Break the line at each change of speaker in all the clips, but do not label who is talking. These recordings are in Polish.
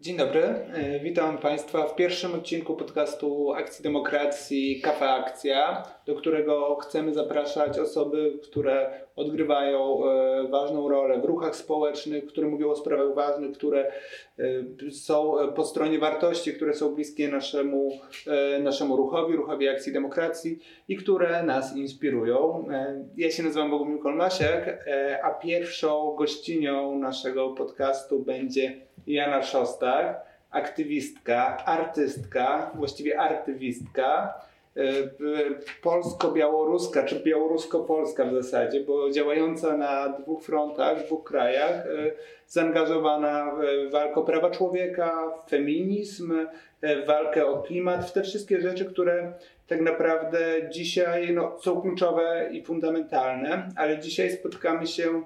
Dzień dobry, e, witam Państwa w pierwszym odcinku podcastu Akcji Demokracji Kafe Akcja, do którego chcemy zapraszać osoby, które odgrywają e, ważną rolę w ruchach społecznych, które mówią o sprawach ważnych, które e, są po stronie wartości, które są bliskie naszemu, naszemu ruchowi, ruchowi Akcji Demokracji i które nas inspirują. Ja się nazywam Bogumił Kolmasiak, a pierwszą gościnią naszego podcastu będzie Jana Szostak, aktywistka, artystka, właściwie artywistka, e, polsko-białoruska, czy białorusko-polska w zasadzie, bo działająca na dwóch frontach, w dwóch krajach, e, zaangażowana w walkę o prawa człowieka, w feminizm, w walkę o klimat, w te wszystkie rzeczy, które tak naprawdę dzisiaj no, są kluczowe i fundamentalne, ale dzisiaj spotkamy się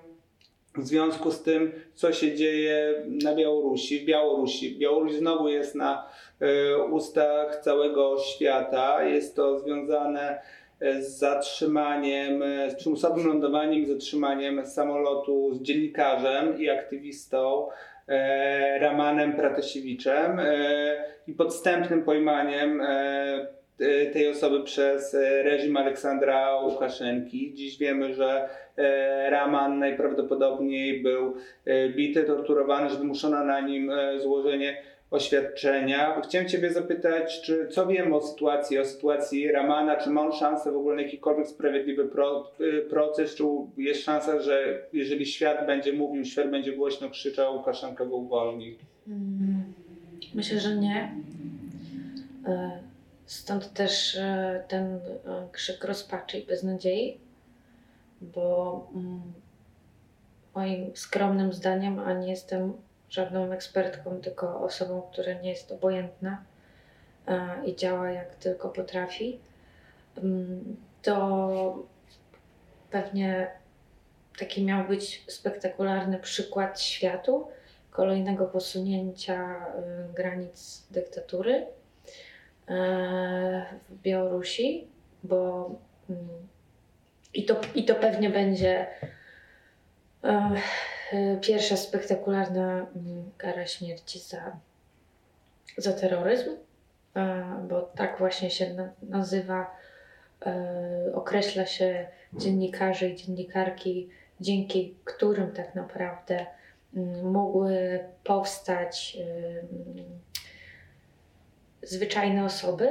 w związku z tym, co się dzieje na Białorusi, w Białorusi. Białoruś znowu jest na y, ustach całego świata. Jest to związane e, z zatrzymaniem, e, z przymusowym lądowaniem i zatrzymaniem samolotu z dziennikarzem i aktywistą e, Ramanem Pratasiewiczem e, i podstępnym pojmaniem e, tej osoby przez reżim Aleksandra Łukaszenki. Dziś wiemy, że E, Raman najprawdopodobniej był e, bity, torturowany, że wymuszono na nim e, złożenie oświadczenia. Chciałem Ciebie zapytać, czy co wiemy o sytuacji, o sytuacji Ramana, czy ma on szansę w ogóle na jakikolwiek sprawiedliwy pro, proces, czy jest szansa, że jeżeli świat będzie mówił, świat będzie głośno krzyczał, Łukaszenka go uwolni? Mm,
myślę, że nie. Stąd też ten krzyk rozpaczy i beznadziei bo mm, moim skromnym zdaniem, a nie jestem żadną ekspertką, tylko osobą, która nie jest obojętna e, i działa jak tylko potrafi, mm, to pewnie taki miał być spektakularny przykład światu kolejnego posunięcia granic dyktatury. e, w Białorusi, bo mm, i to, i to pewnie będzie e, pierwsza spektakularna mm, kara śmierci za, za terroryzm, e, bo tak właśnie się na, nazywa, e, określa się dziennikarzy i dziennikarki, dzięki którym tak naprawdę mm, mogły powstać zwyczajne osoby,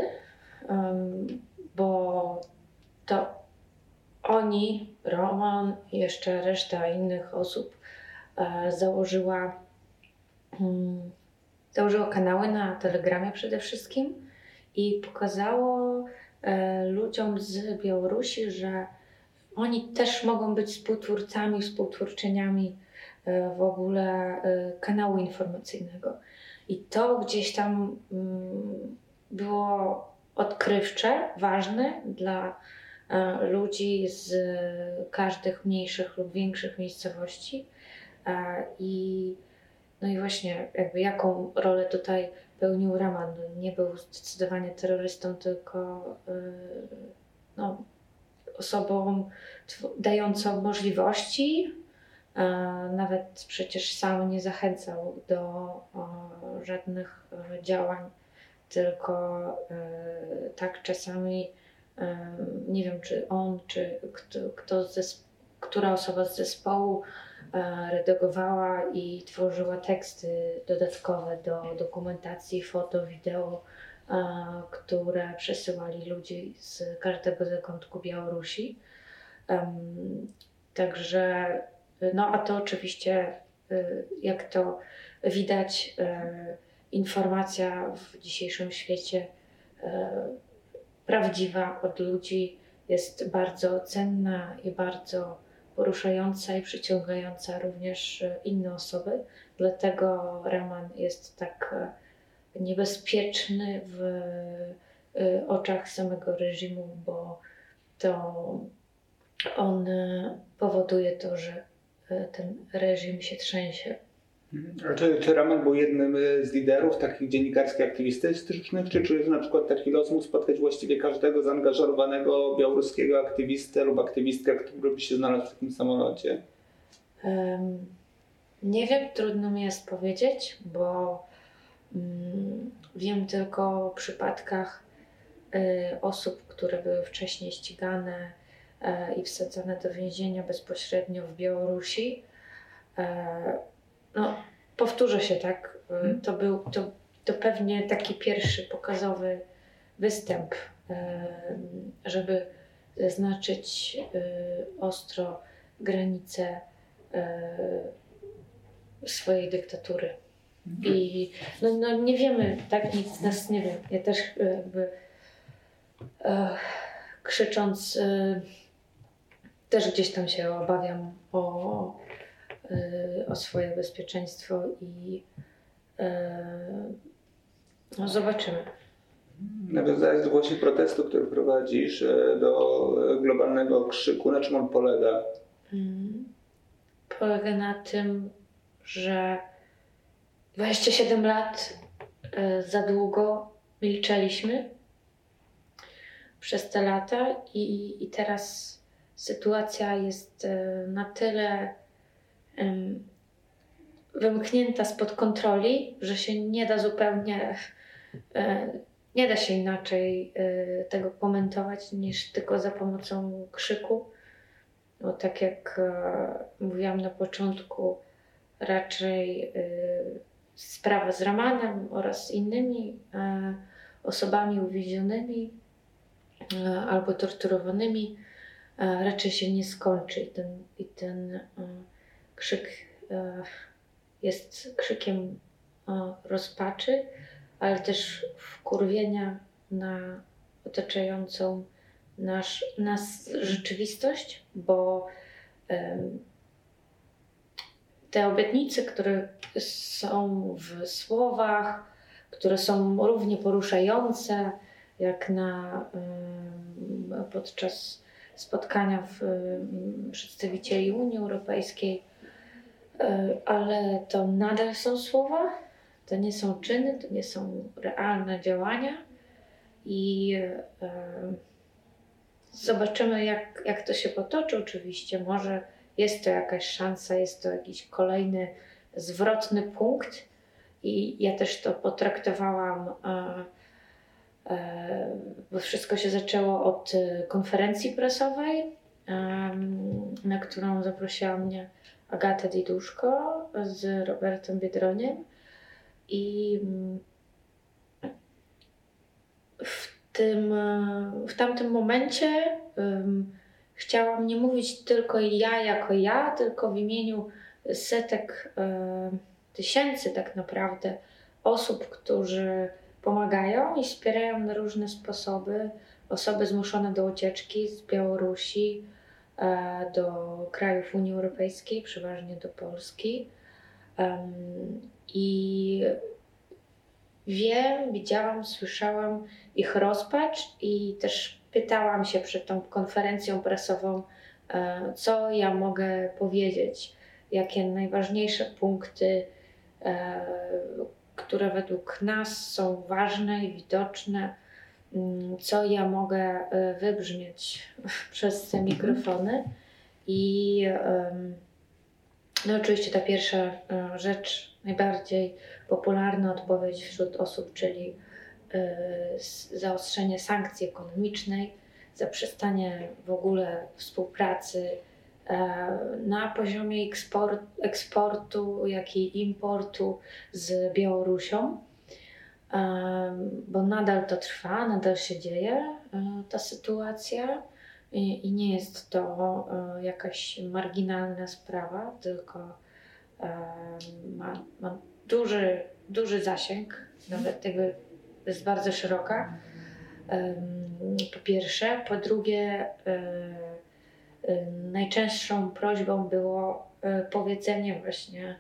bo to oni, Roman i jeszcze reszta innych osób e, założyła, hmm, założyła kanały na Telegramie przede wszystkim i pokazało e, ludziom z Białorusi, że oni też mogą być współtwórcami, współtwórczyniami e, w ogóle kanału informacyjnego. I to gdzieś tam mm, było odkrywcze, ważne dla E, ludzi z każdych mniejszych lub większych miejscowości. E, I, no i właśnie, jakby jaką rolę tutaj pełnił Raman? Nie był zdecydowanie terrorystą, tylko e, no, osobą dającą możliwości. Nawet przecież sam nie zachęcał do żadnych działań, tylko tak czasami nie wiem, czy on, czy kto, kto która osoba z zespołu e, redagowała i tworzyła teksty dodatkowe do dokumentacji, foto, wideo, e, które przesyłali ludzie z każdego zakątku Białorusi. Także, no a to oczywiście, e, jak to widać, informacja w dzisiejszym świecie prawdziwa od ludzi jest bardzo cenna i bardzo poruszająca i przyciągająca również inne osoby. Dlatego Raman jest tak niebezpieczny w oczach samego reżimu, bo to on powoduje to, że ten reżim się trzęsie.
A czy, czy Raman był jednym y, z liderów takich dziennikarskich aktywistycznych, czy czujesz na przykład taki los mógł spotkać właściwie każdego zaangażowanego białoruskiego aktywistę lub aktywistkę, który by się znalazł w takim samolocie?
Um, nie wiem, trudno mi jest powiedzieć, bo Mm, wiem tylko o przypadkach y, osób, które były wcześniej ścigane e, i wsadzane do więzienia bezpośrednio w Białorusi. E, no, powtórzę się, tak? Y, to był to, to pewnie taki pierwszy pokazowy występ, żeby zaznaczyć ostro granice swojej dyktatury. Mhm. I no, no nie wiemy, tak, nic z nas nie wiem. Ja też e, jakby e, krzycząc e, też gdzieś tam się obawiam o, e, o swoje bezpieczeństwo i e, no, zobaczymy.
Nawiązałeś do właśnie protestu, który prowadzisz e, do globalnego krzyku. Na czym on polega? Hmm.
Polega na tym, że 27 lat za długo milczeliśmy przez te lata i, i teraz sytuacja jest e, na tyle wymknięta spod kontroli, że się nie da zupełnie, e, nie da się inaczej tego komentować niż tylko za pomocą krzyku. Bo tak jak mówiłam na początku, raczej sprawa z Ramanem oraz innymi e, osobami uwięzionymi e, albo torturowanymi e, raczej się nie skończy. I ten, i ten krzyk jest krzykiem rozpaczy, ale też wkurwienia na otaczającą nasz, nas rzeczywistość, bo te obietnice, które są w słowach, które są równie poruszające, jak na, podczas spotkania w, przedstawicieli Unii Europejskiej, e, ale to nadal są słowa, to nie są czyny, to nie są realne działania i e, zobaczymy, jak, jak to się potoczy. Oczywiście, może jest to jakaś szansa, jest to jakiś kolejny zwrotny punkt. I ja też to potraktowałam, e, bo wszystko się zaczęło od konferencji prasowej, na którą zaprosiła mnie Agata Diduszko z Robertem Biedroniem. I w, tym, w tamtym momencie chciałam nie mówić tylko ja jako ja, tylko w imieniu setek e, tysięcy tak naprawdę osób, którzy pomagają i wspierają na różne sposoby osoby zmuszone do ucieczki z Białorusi e, do krajów Unii Europejskiej, przeważnie do Polski. I wiem, widziałam, słyszałam ich rozpacz i też pytałam się przed tą konferencją prasową, e, co ja mogę powiedzieć, jakie najważniejsze punkty, e, które według nas są ważne i widoczne, mm, co ja mogę e, wybrzmieć przez te mhm. mikrofony. I no oczywiście ta pierwsza rzecz, najbardziej popularna odpowiedź wśród osób, czyli zaostrzenie sankcji ekonomicznej, zaprzestanie w ogóle współpracy na poziomie eksport, eksportu, jak i importu z Białorusią, e, bo nadal to trwa, nadal się dzieje e, ta sytuacja i, nie jest to jakaś marginalna sprawa, tylko ma, ma duży, duży zasięg, nawet jakby jest bardzo szeroka. Po pierwsze. Po drugie, e, najczęstszą prośbą było e, powiedzenie właśnie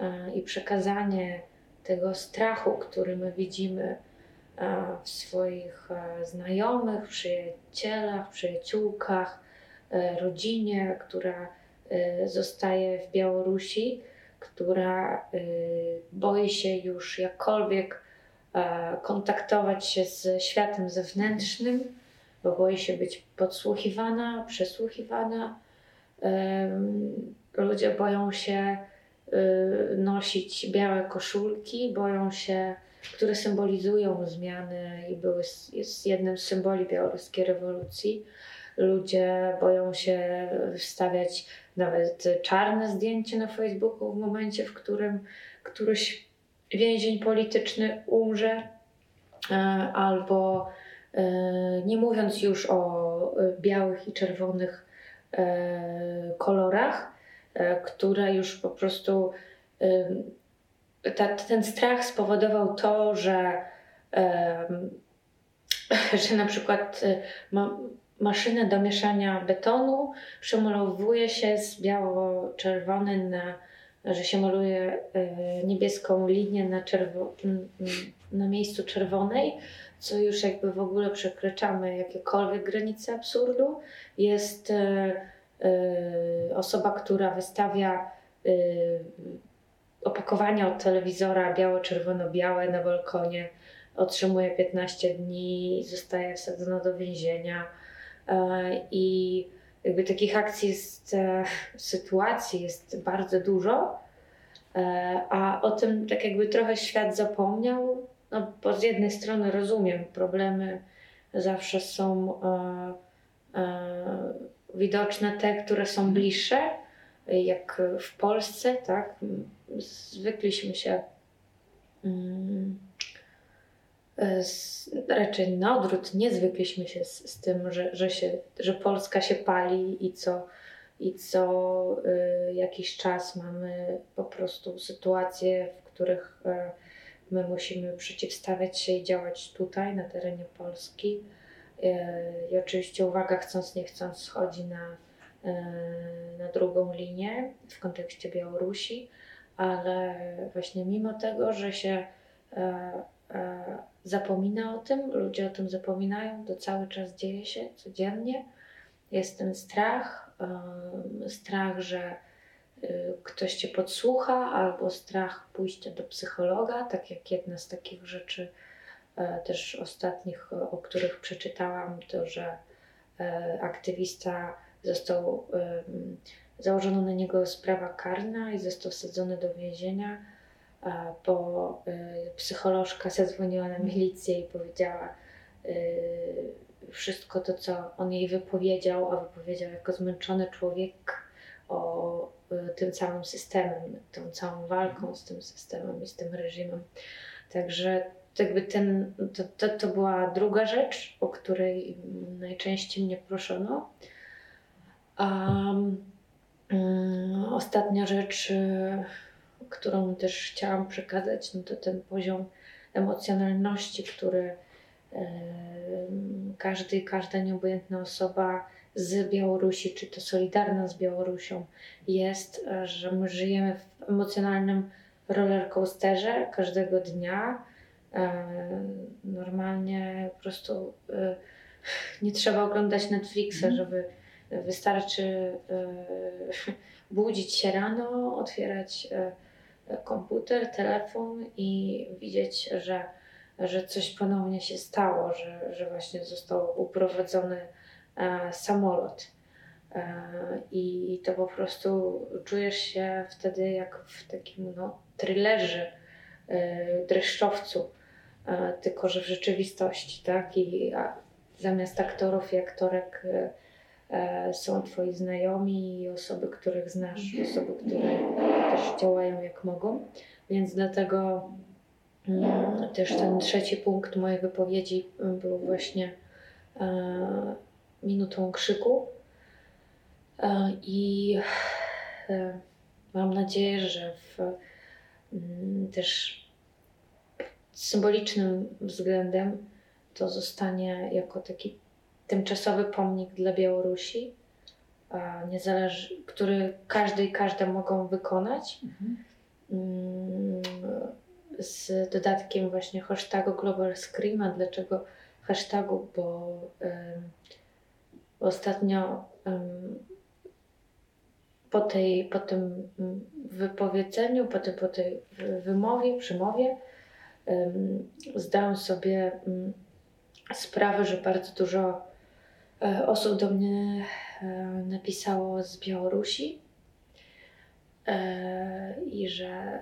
e, i przekazanie tego strachu, który my widzimy w swoich znajomych, przyjacielach, przyjaciółkach, rodzinie, która zostaje w Białorusi, która boi się już jakkolwiek kontaktować się z światem zewnętrznym, bo boi się być podsłuchiwana, przesłuchiwana. Ludzie boją się nosić białe koszulki, boją się, które symbolizują zmiany i były jest jednym z symboli białoruskiej rewolucji. Ludzie boją się wstawiać nawet czarne zdjęcie na Facebooku w momencie, w którym któryś więzień polityczny umrze, e, albo nie mówiąc już o białych i czerwonych e, kolorach, które już po prostu ta, ten strach spowodował to, że, że na przykład ma, maszynę do mieszania betonu przemalowuje się z biało-czerwonym na że się maluje e, niebieską linię na, czerwo, na miejscu czerwonej, co już jakby w ogóle przekraczamy jakiekolwiek granice absurdu. Jest e, e, osoba, która wystawia opakowania od telewizora biało-czerwono-białe na balkonie, otrzymuje 15 dni, zostaje wsadzona do więzienia i jakby takich akcji jest, e, sytuacji jest bardzo dużo, e, a o tym tak jakby trochę świat zapomniał, no bo z jednej strony rozumiem, problemy zawsze są e, e, widoczne te, które są bliższe, jak w Polsce, tak, zwykliśmy się mm, E, z, raczej na odwrót nie zwykliśmy się z, z, tym, że, że, się, że Polska się pali i co, i co y, jakiś czas mamy po prostu sytuacje, w których y, my musimy przeciwstawiać się i działać tutaj, na terenie Polski. Y, I oczywiście uwaga, chcąc nie chcąc, schodzi na, na drugą linię w kontekście Białorusi, ale właśnie mimo tego, że się zapomina o tym, ludzie o tym zapominają, to cały czas dzieje się codziennie. Jest ten strach, strach, że ktoś cię podsłucha, albo strach pójścia do psychologa, tak jak jedna z takich rzeczy e, też ostatnich, o których przeczytałam, to że e, aktywista został, założono na niego sprawa karna i został wsadzony do więzienia bo y, psycholożka zadzwoniła na milicję i powiedziała y, wszystko to, co on jej wypowiedział, a wypowiedział jako zmęczony człowiek o y, tym całym systemem, tą całą walką z tym systemem i z tym reżimem. Także jakby ten, to, to, to była druga rzecz, o której najczęściej mnie proszono. Um, ostatnia rzecz, którą też chciałam przekazać, no to ten poziom emocjonalności, który każdy i każda nieobojętna osoba z Białorusi, czy to solidarna z Białorusią jest, że my żyjemy w emocjonalnym rollercoasterze każdego dnia. Normalnie po prostu e, nie trzeba oglądać Netflixa, mhm. żeby wystarczy e, budzić się rano, otwierać e, komputer, telefon i widzieć, że, że coś ponownie się stało, że, że właśnie został uprowadzony e, samolot. E, I to po prostu czujesz się wtedy jak w takim no, thrillerze, e, dreszczowcu, e, tylko że w rzeczywistości, tak? I zamiast aktorów i aktorek e, E, są Twoi znajomi i osoby, których znasz, osoby, które też działają jak mogą. Więc dlatego mm, też ten trzeci punkt mojej wypowiedzi był właśnie e, minutą krzyku. E, I mam nadzieję, że w mm, też symbolicznym względem to zostanie jako taki tymczasowy pomnik dla Białorusi, niezależ, który każdy i każda mogą wykonać. Mhm. Mm, z dodatkiem właśnie hashtagu Global Scream. A dlaczego hashtagu? Bo ostatnio po, tej, po tym wypowiedzeniu, po, tej, po tej wymowie, przymowie, zdałam sobie sprawę, że bardzo dużo E, osób do mnie e, napisało z Białorusi. i że,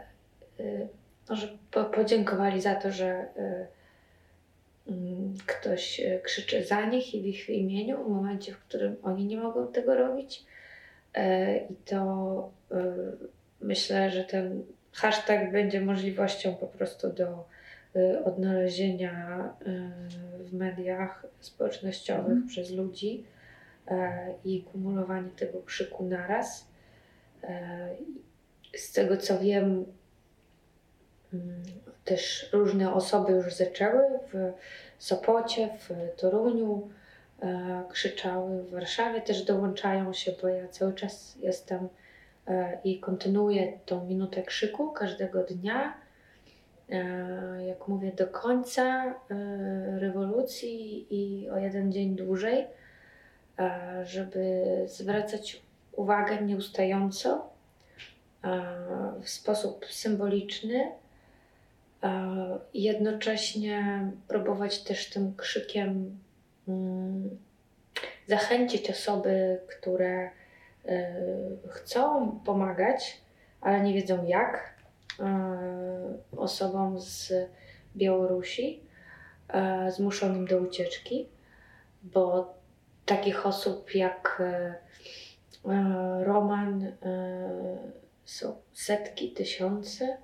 no, że podziękowali za to, że mm, ktoś krzyczy za nich i w ich imieniu w momencie, w którym oni nie mogą tego robić. I to myślę, że ten hashtag będzie możliwością po prostu do odnalezienia w mediach społecznościowych mm. przez ludzi e, i kumulowanie tego krzyku naraz. E, z tego co wiem, mm, też różne osoby już zaczęły w Sopocie, w Toruniu, e, krzyczały w Warszawie, też dołączają się, bo ja cały czas jestem E, i kontynuuję tą minutę krzyku każdego dnia. E, jak mówię, do końca rewolucji i o jeden dzień dłużej, żeby zwracać uwagę nieustająco, w sposób symboliczny jednocześnie próbować też tym krzykiem mm, zachęcić osoby, które E, chcą pomagać, ale nie wiedzą jak e, osobom z Białorusi e, zmuszonym do ucieczki, bo takich osób jak Roman są setki, tysiące.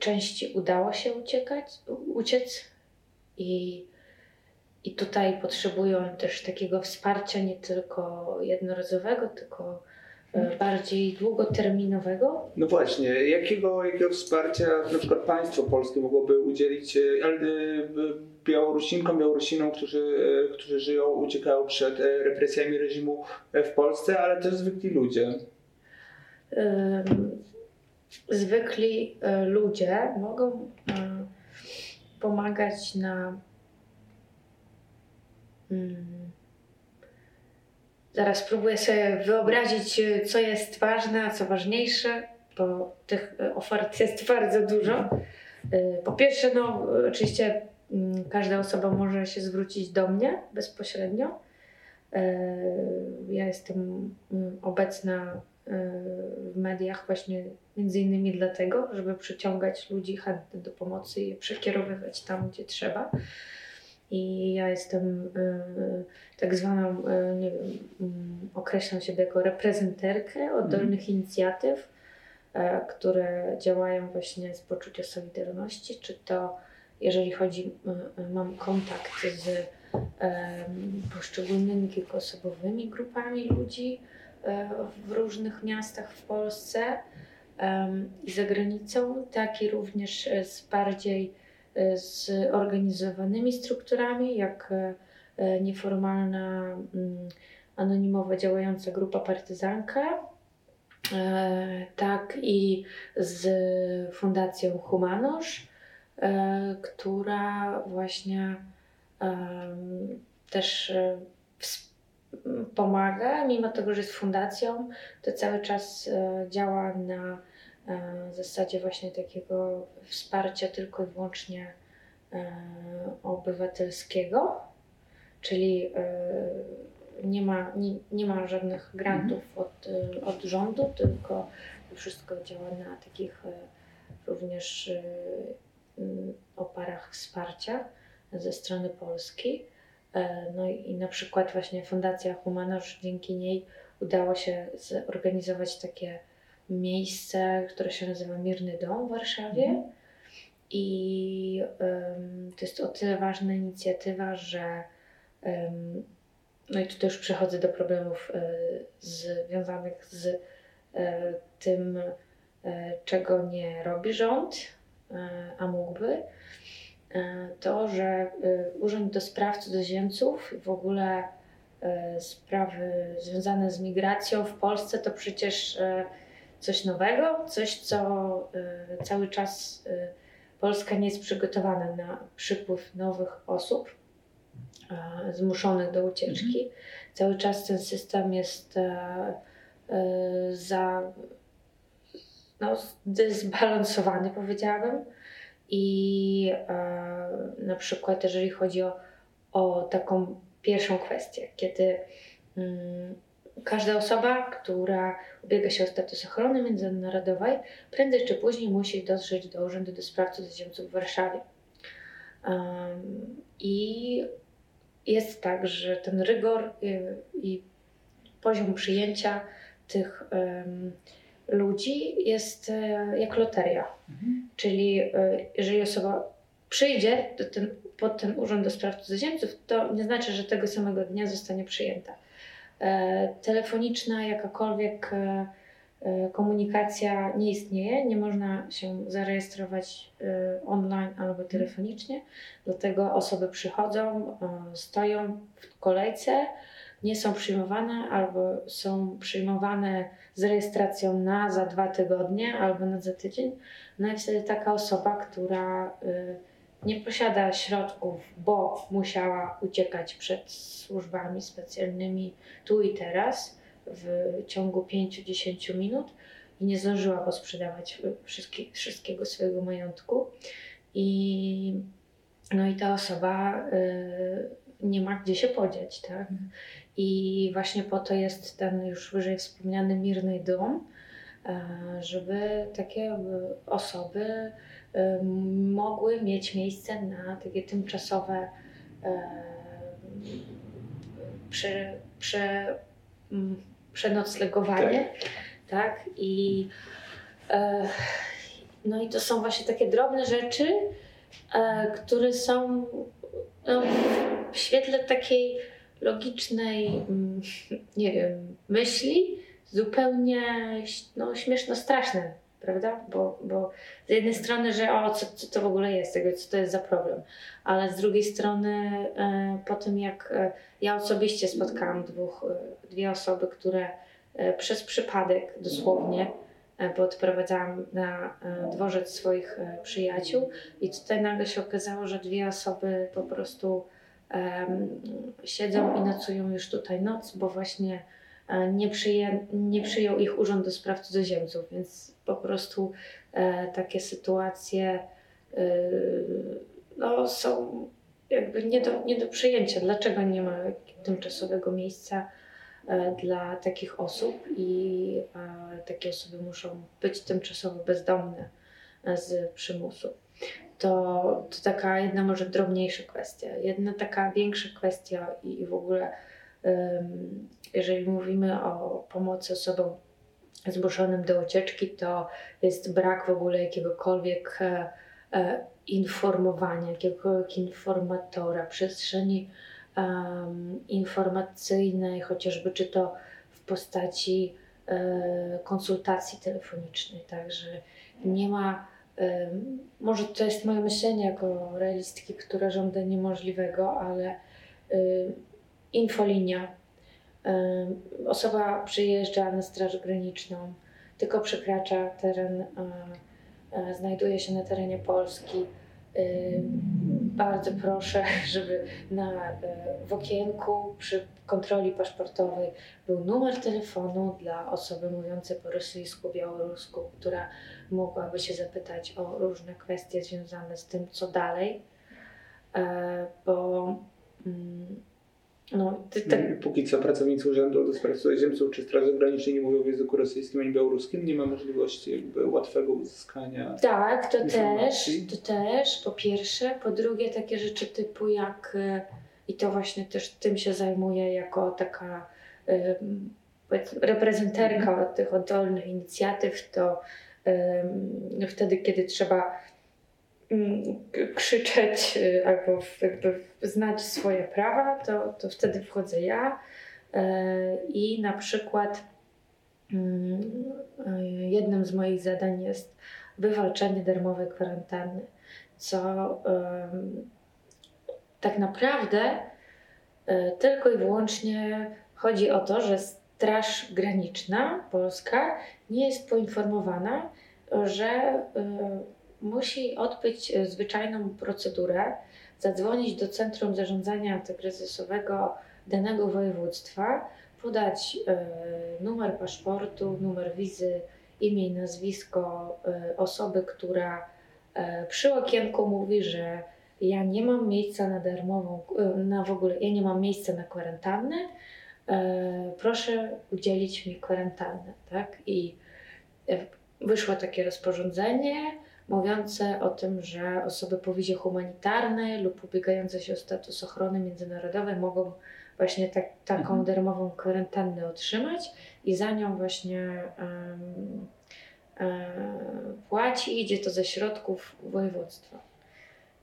Części udało się uciekać, uciec i i tutaj potrzebują też takiego wsparcia nie tylko jednorazowego, tylko e, bardziej długoterminowego?
No właśnie, jakiego, jakiego wsparcia na przykład państwo polskie mogłoby udzielić e, e, Białorusinkom, Białorusinom, którzy, którzy żyją, uciekają przed represjami reżimu w Polsce, ale też zwykli ludzie?
Zwykli ludzie mogą pomagać na Hmm. Zaraz próbuję sobie wyobrazić, co jest ważne, a co ważniejsze, bo tych e, ofert jest bardzo dużo. E, po pierwsze, no oczywiście mm, każda osoba może się zwrócić do mnie bezpośrednio. E, ja jestem mm, obecna w mediach właśnie między innymi dlatego, żeby przyciągać ludzi chętnych do pomocy i przekierowywać tam, gdzie trzeba i ja jestem y, tak zwaną, y, nie wiem, y, określam siebie jako reprezenterkę oddolnych mhm. inicjatyw, e, które działają właśnie z poczucia solidarności, czy to jeżeli chodzi, mam kontakt z poszczególnymi kilkuosobowymi grupami ludzi w różnych miastach w Polsce i za granicą, tak i również z bardziej z organizowanymi strukturami, jak e, nieformalna, mm, anonimowa działająca grupa partyzanka, e, tak i z Fundacją Humanosz, e, która właśnie też pomaga, mimo tego, że jest fundacją, to cały czas działa na w zasadzie właśnie takiego wsparcia tylko i wyłącznie e, obywatelskiego, czyli e, nie ma, nie, nie ma żadnych grantów mhm. od, e, od rządu, tylko wszystko działa na takich również oparach wsparcia ze strony polskiej. No i na przykład właśnie Fundacja Humanosz, dzięki niej udało się zorganizować takie miejsce, które się nazywa Mirny Dom w Warszawie. Mhm. I um, to jest o tyle ważna inicjatywa, że um, no i tutaj już przechodzę do problemów y, związanych z y, tym, y, czego nie robi rząd, a mógłby. To, że Urząd do Spraw Cudzoziemców w ogóle sprawy związane z migracją w Polsce to przecież coś nowego, coś, co cały czas Polska nie jest przygotowana na przypływ nowych osób zmuszonych do ucieczki. Mhm. Cały czas ten system jest e, e, za no, zbalansowany, powiedziałabym. I e, na przykład, jeżeli chodzi o, o taką pierwszą kwestię, kiedy mm, każda osoba, która ubiega się o status ochrony międzynarodowej, prędzej czy później musi dotrzeć do Urzędu do Spraw Cudzoziemców w Warszawie. I jest tak, że ten rygor i, y, i poziom przyjęcia tych ludzi jest e, jak loteria. Mhm. Czyli e, jeżeli osoba przyjdzie ten, pod ten Urząd do Spraw Cudzoziemców, to nie znaczy, że tego samego dnia zostanie przyjęta. E, telefoniczna, jakakolwiek komunikacja nie istnieje, nie można się zarejestrować online albo telefonicznie, dlatego osoby przychodzą, stoją w kolejce, nie są przyjmowane albo są przyjmowane z rejestracją na za dwa tygodnie albo na za tydzień. No i wtedy taka osoba, która y, nie posiada środków, bo musiała uciekać przed służbami specjalnymi tu i teraz w ciągu 5-10 minut i nie zdążyła posprzedawać wszystkie, wszystkiego swojego majątku. I, no i ta osoba y, nie ma gdzie się podziać, tak? I właśnie po to jest ten już wyżej wspomniany Mirny Dom, e, żeby takie osoby e, mogły mieć miejsce na takie tymczasowe e, prze, prze, przenoclegowanie. Tak. tak? I, no i to są właśnie takie drobne rzeczy, które są no, w świetle takiej logicznej, mm, nie wiem, myśli zupełnie no, śmieszno-straszne, prawda? Bo, bo z jednej strony, że o, co, co to w ogóle jest, co to jest za problem, ale z drugiej strony e, po tym, jak e, ja osobiście spotkałam dwóch, e, dwie osoby, które przez przypadek dosłownie, bo odprowadzałam na dworzec swoich przyjaciół i tutaj nagle się okazało, że dwie osoby po prostu siedzą i nocują już tutaj noc, bo właśnie e, nie, przyję, nie przyjął ich Urząd do Spraw Cudzoziemców, więc po prostu e, takie sytuacje e, no, są jakby nie do, nie do przyjęcia. Dlaczego nie ma tymczasowego miejsca dla takich osób i takie osoby muszą być tymczasowo bezdomne z przymusu to, to taka jedna może drobniejsza kwestia. Jedna taka większa kwestia i, i w ogóle um, jeżeli mówimy o pomocy osobom zmuszonym do ucieczki, to jest brak w ogóle jakiegokolwiek e, e, informowania, jakiegokolwiek informatora, przestrzeni um, informacyjnej, chociażby czy to w postaci e, konsultacji telefonicznej, także nie ma może to jest moje myślenie jako realistki, która żąda niemożliwego, ale infolinia. Osoba przyjeżdża na Straż Graniczną, tylko przekracza teren, znajduje się na terenie Polski. Bardzo proszę, żeby na, e, w okienku przy kontroli paszportowej był numer telefonu dla osoby mówiącej po rosyjsku, białorusku, która mogłaby się zapytać o różne kwestie związane z tym, co dalej, e, bo mm,
no, ty, ty... Póki co pracownicy Urzędu do Spraw Cudzoziemców czy Straży Granicznej nie mówią w języku rosyjskim ani białoruskim, nie ma możliwości jakby łatwego uzyskania
Tak, to też, to też, po pierwsze. Po drugie takie rzeczy typu jak, e, i to właśnie też tym się zajmuję jako taka reprezenterka mhm. tych oddolnych inicjatyw, to wtedy, kiedy trzeba krzyczeć y, albo jakby znać swoje prawa, to, to wtedy wchodzę ja e, i na przykład mm, y, jednym z moich zadań jest wywalczenie darmowej kwarantanny, co tak naprawdę e, tylko i wyłącznie chodzi o to, że Straż Graniczna Polska nie jest poinformowana, że y, musi odbyć zwyczajną procedurę, zadzwonić do Centrum Zarządzania Antykryzysowego danego województwa, podać y, numer paszportu, numer wizy, imię i nazwisko y, osoby, która przy okienku mówi, że ja nie mam miejsca na darmową, na w ogóle, ja nie mam miejsca na kwarantannę, e, proszę udzielić mi kwarantanny, tak? I e, wyszło takie rozporządzenie mówiące o tym, że osoby po wizie humanitarnej lub ubiegające się o status ochrony międzynarodowej mogą właśnie tak, taką mhm. darmową kwarantannę otrzymać i za nią właśnie um, um, płaci, idzie to ze środków województwa.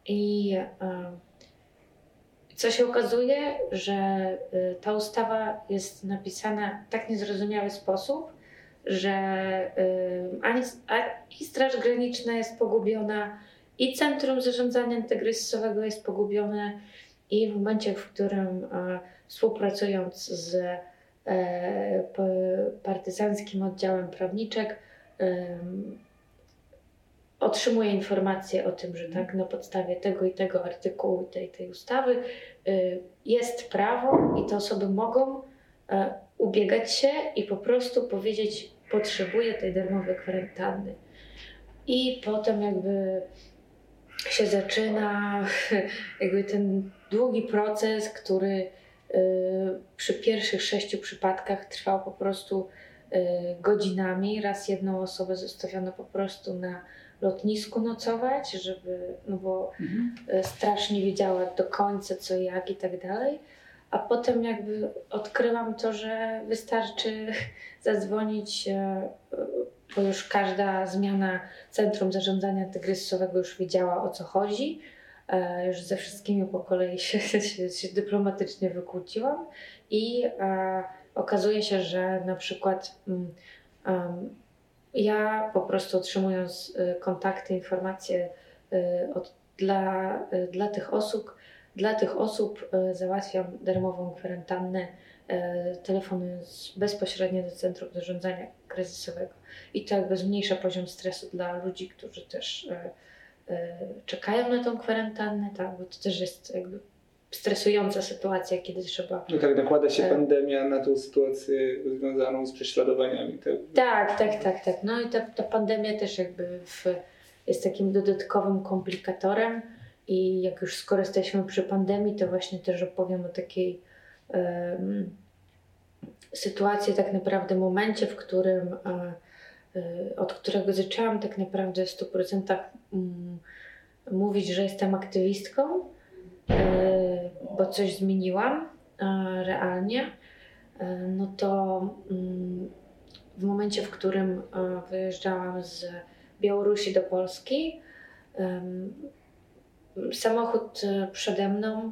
I um, co się okazuje, że y, ta ustawa jest napisana w tak niezrozumiały sposób, że y, ani, i Straż Graniczna jest pogubiona, i Centrum Zarządzania Antykryzysowego jest pogubione, i w momencie, w którym e, współpracując z e, partyzanckim oddziałem prawniczek, otrzymuje informację o tym, że tak na podstawie tego i tego artykułu tej, tej ustawy y, jest prawo i te osoby mogą ubiegać się i po prostu powiedzieć, potrzebuję tej darmowej kwarantanny. I potem jakby się zaczyna jakby ten długi proces, który y, przy pierwszych sześciu przypadkach trwał po prostu y, godzinami. Raz jedną osobę zostawiono po prostu na lotnisku nocować, żeby, no bo mhm. Y, straż nie wiedziała do końca co jak i tak dalej. A potem jakby odkryłam to, że wystarczy zadzwonić, bo już każda zmiana Centrum Zarządzania Tygrysowego już wiedziała o co chodzi. E, już ze wszystkimi po kolei się, się, się dyplomatycznie wykłóciłam i e, okazuje się, że na przykład um, ja po prostu otrzymując kontakty, informacje od, dla, dla tych osób, dla tych osób załatwiam darmową kwarantannę, telefonując bezpośrednio do Centrum Zarządzania Kryzysowego. I to jakby zmniejsza poziom stresu dla ludzi, którzy też czekają na tą kwarantannę, tak, bo to też jest jakby stresująca sytuacja, kiedy trzeba.
No tak, nakłada się e... pandemia na tą sytuację związaną z prześladowaniami.
Tak, tak, tak, tak. tak. No i ta, ta pandemia też jakby w, jest takim dodatkowym komplikatorem. I jak już skoro jesteśmy przy pandemii, to właśnie też opowiem o takiej um, sytuacji, tak naprawdę momencie, w którym um, od którego zaczęłam tak naprawdę w 100% um, mówić, że jestem aktywistką E, bo coś zmieniłam realnie, no to mm, w momencie, w którym wyjeżdżałam z Białorusi do Polski, samochód przede mną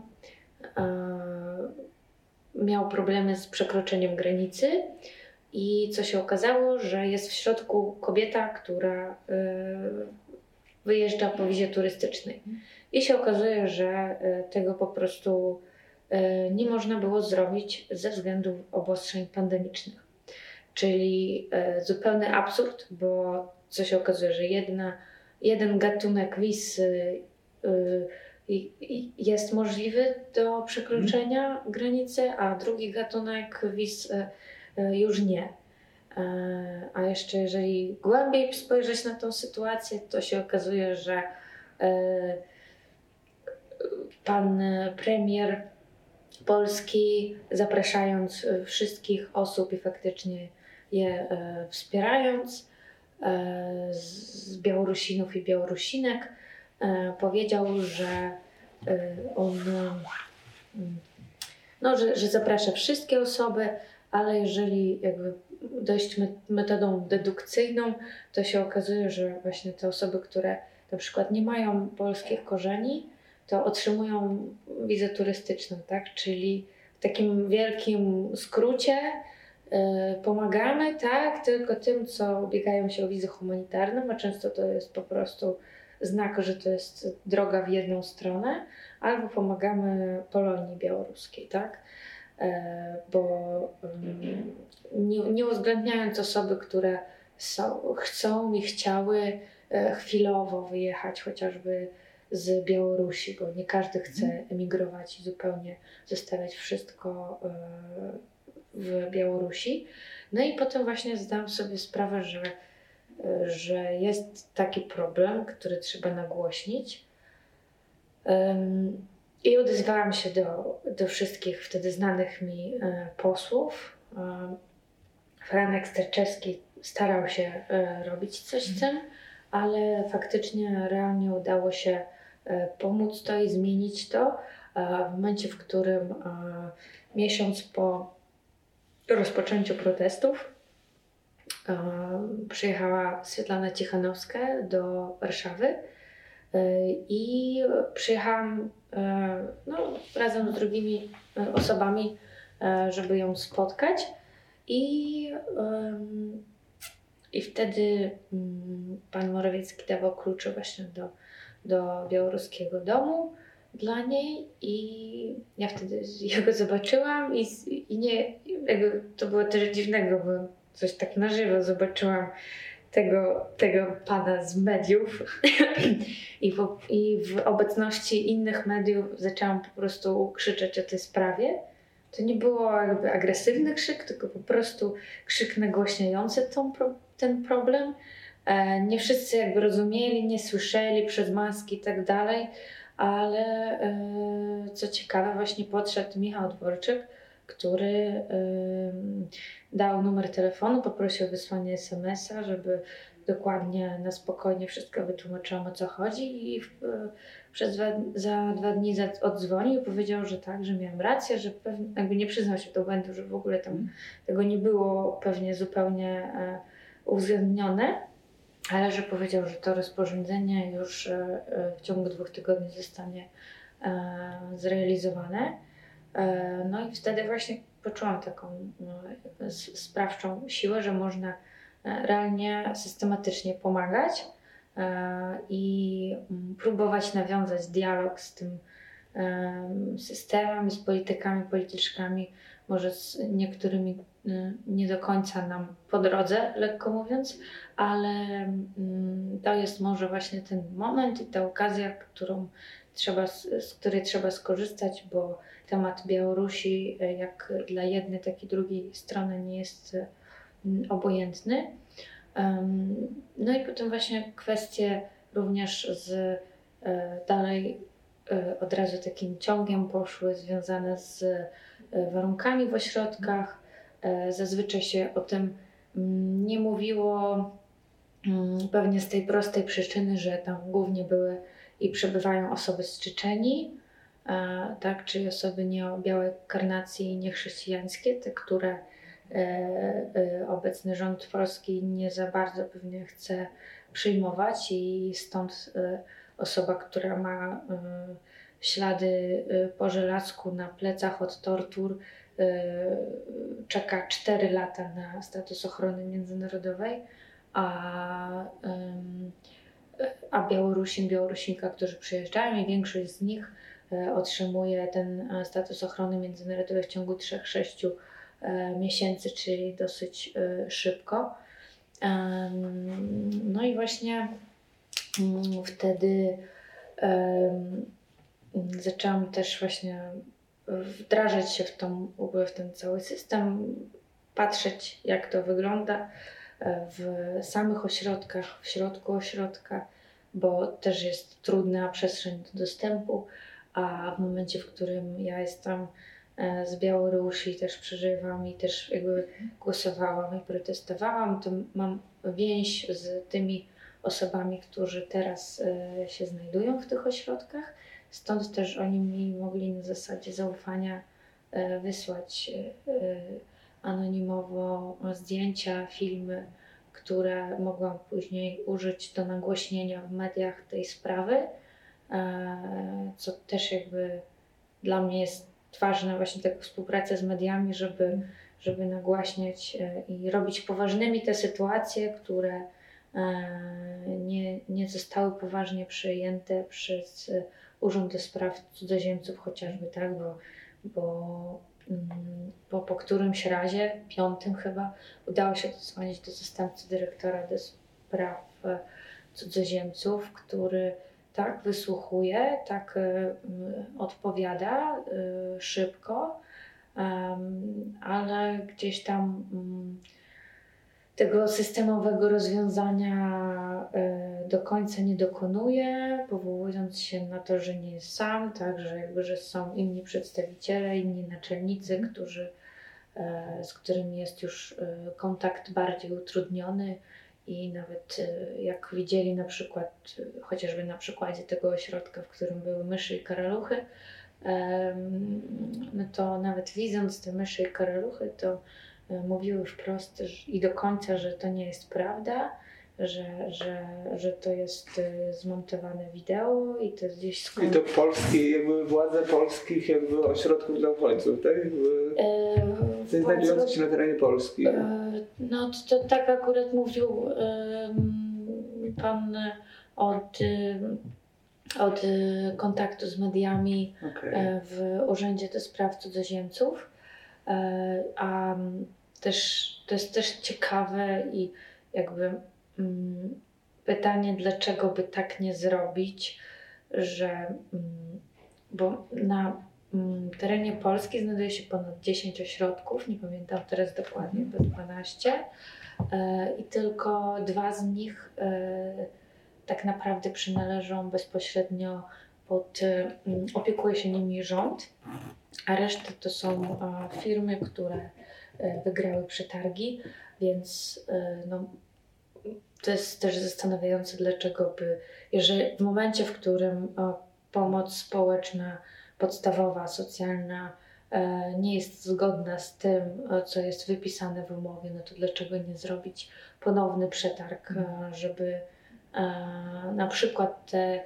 miał problemy z przekroczeniem granicy i co się okazało, że jest w środku kobieta, która wyjeżdża po wizie turystycznej. I się okazuje, że e, tego po prostu e, nie można było zrobić ze względu obostrzeń pandemicznych. Czyli e, zupełny absurd, bo co się okazuje, że jedna, jeden gatunek wiz jest możliwy do przekroczenia granicy, a drugi gatunek wiz już nie. A jeszcze jeżeli głębiej spojrzeć na tą sytuację, to się okazuje, że pan premier Polski, zapraszając wszystkich osób i faktycznie je wspierając, z Białorusinów i Białorusinek, powiedział, że e, on no, że, że zaprasza wszystkie osoby, ale jeżeli jakby dojść metodą dedukcyjną, to się okazuje, że właśnie te osoby, które na przykład nie mają polskich korzeni, to otrzymują wizę turystyczną, tak? Czyli w takim wielkim skrócie yy, pomagamy, tak? Tylko tym, co ubiegają się o wizę humanitarną, a często to jest po prostu znak, że to jest droga w jedną stronę, albo pomagamy Polonii białoruskiej, tak? Yy, bo yy, nie, nie uwzględniając osoby, które są, chcą i chciały e, chwilowo wyjechać chociażby z Białorusi, bo nie każdy chce mhm. emigrować i zupełnie zostawiać wszystko e, w Białorusi. No i potem właśnie zdałam sobie sprawę, że, e, że jest taki problem, który trzeba nagłośnić. I odezwałam się do, do wszystkich wtedy znanych mi posłów. Franek Sterczewski starał się robić coś z tym, ale faktycznie realnie udało się pomóc to i zmienić to w momencie, w którym miesiąc po rozpoczęciu protestów przyjechała Swietlana Cichanowska do Warszawy e, i przyjechałam e, no, razem z drugimi e, osobami, żeby ją spotkać. I, i wtedy mm, pan Morawiecki dawał klucze właśnie do, do białoruskiego domu dla niej i ja wtedy jego zobaczyłam i, i nie, jakby to było też dziwnego, bo coś tak na żywo zobaczyłam tego, tego pana z mediów I, po, i w obecności innych mediów zaczęłam po prostu krzyczeć o tej sprawie. To nie było jakby agresywny krzyk, tylko po prostu krzyk nagłaśniający tą, ten problem. E, nie wszyscy jakby rozumieli, nie słyszeli przez maski i tak dalej, ale e, co ciekawe, właśnie podszedł Michał Dworczyk, który dał numer telefonu, poprosił o wysłanie SMS-a, żeby dokładnie na spokojnie wszystko wytłumaczyłam o co chodzi i w, przez dwa, za dwa dni odzwonił i powiedział, że tak, że miałam rację, że pewnie, jakby nie przyznał się do błędu, że w ogóle tam mm. tego nie było pewnie zupełnie e, uwzględnione ale że powiedział, że to rozporządzenie już e, e, w ciągu dwóch tygodni zostanie e, zrealizowane. No i wtedy właśnie poczułam taką no, sprawczą siłę, że można realnie, systematycznie pomagać i mm, próbować nawiązać dialog z tym systemem, z politykami, polityczkami, może z niektórymi nie do końca nam po drodze, lekko mówiąc, ale mm, to jest może właśnie ten moment i ta okazja, którą trzeba, z której trzeba skorzystać, bo temat Białorusi, y, jak dla jednej, tak i drugiej strony, nie jest y, obojętny. No i potem właśnie kwestie również z dalej od razu takim ciągiem poszły związane z E, warunkami w ośrodkach. E, zazwyczaj się o tym nie mówiło, pewnie z tej prostej przyczyny, że tam głównie były i przebywają osoby z Czyczeni, e, tak, czyli osoby nie o białej karnacji, niechrześcijańskie, te, które obecny rząd polski nie za bardzo pewnie chce przyjmować i stąd osoba, która ma ślady po żelazku na plecach od tortur. Czeka 4 lata na status ochrony międzynarodowej, a, a Białorusin, Białorusinka, którzy przyjeżdżają i większość z nich otrzymuje ten status ochrony międzynarodowej w ciągu 3-6 miesięcy, czyli dosyć szybko. No i właśnie mm, wtedy zaczęłam też właśnie wdrażać się w, tą, w ten cały system, patrzeć jak to wygląda e, w samych ośrodkach, w środku ośrodka, bo też jest trudna przestrzeń do dostępu, a w momencie, w którym ja jestem e, z Białorusi, też przeżywam i też jakby głosowałam i protestowałam, to mam więź z tymi osobami, którzy teraz e, się znajdują w tych ośrodkach. Stąd też oni mi mogli na zasadzie zaufania e, wysłać anonimowo zdjęcia, filmy, które mogłam później użyć do nagłośnienia w mediach tej sprawy, co też jakby dla mnie jest ważne właśnie taka współpraca z mediami, żeby, żeby nagłaśniać i robić poważnymi te sytuacje, które nie, nie zostały poważnie przyjęte przez Urząd do Spraw Cudzoziemców chociażby, tak, bo, bo, mm, bo po którymś razie, piątym chyba, udało się dodzwonić do zastępcy dyrektora do spraw e, cudzoziemców, który tak wysłuchuje, tak y, odpowiada y, szybko, ale gdzieś tam y, tego systemowego rozwiązania do końca nie dokonuje, powołując się na to, że nie jest sam, tak, że, jakby, że są inni przedstawiciele, inni naczelnicy, którzy, e, z którymi jest już kontakt bardziej utrudniony i nawet jak widzieli na przykład, chociażby na przykładzie tego ośrodka, w którym były myszy i karaluchy, no to nawet widząc te myszy i karaluchy, to mówiły wprost i do końca, że to nie jest prawda, że, że, że to jest y, zmontowane wideo i to jest gdzieś
skąd... I to polskie, jakby władze polskich jakby ośrodków dla uchodźców, tak? Jakby... E, znajdujących się na terenie Polski. E,
no to, to tak akurat mówił pan od, od kontaktu z mediami okay. E, w Urzędzie do Spraw Cudzoziemców. E, a też, to jest też ciekawe i jakby mm, pytanie, dlaczego by tak nie zrobić, że mm, bo na terenie Polski znajduje się ponad 10 ośrodków, nie pamiętam teraz dokładnie, bo 12 e, i tylko dwa z nich e, tak naprawdę przynależą bezpośrednio pod, opiekuje się nimi rząd, a reszta to są firmy, które E, wygrały przetargi, więc e, no, to jest też zastanawiające, dlaczego by, jeżeli w momencie, w którym pomoc społeczna, podstawowa, socjalna e, nie jest zgodna z tym, co jest wypisane w umowie, no to dlaczego nie zrobić ponowny przetarg, mhm. żeby na przykład te,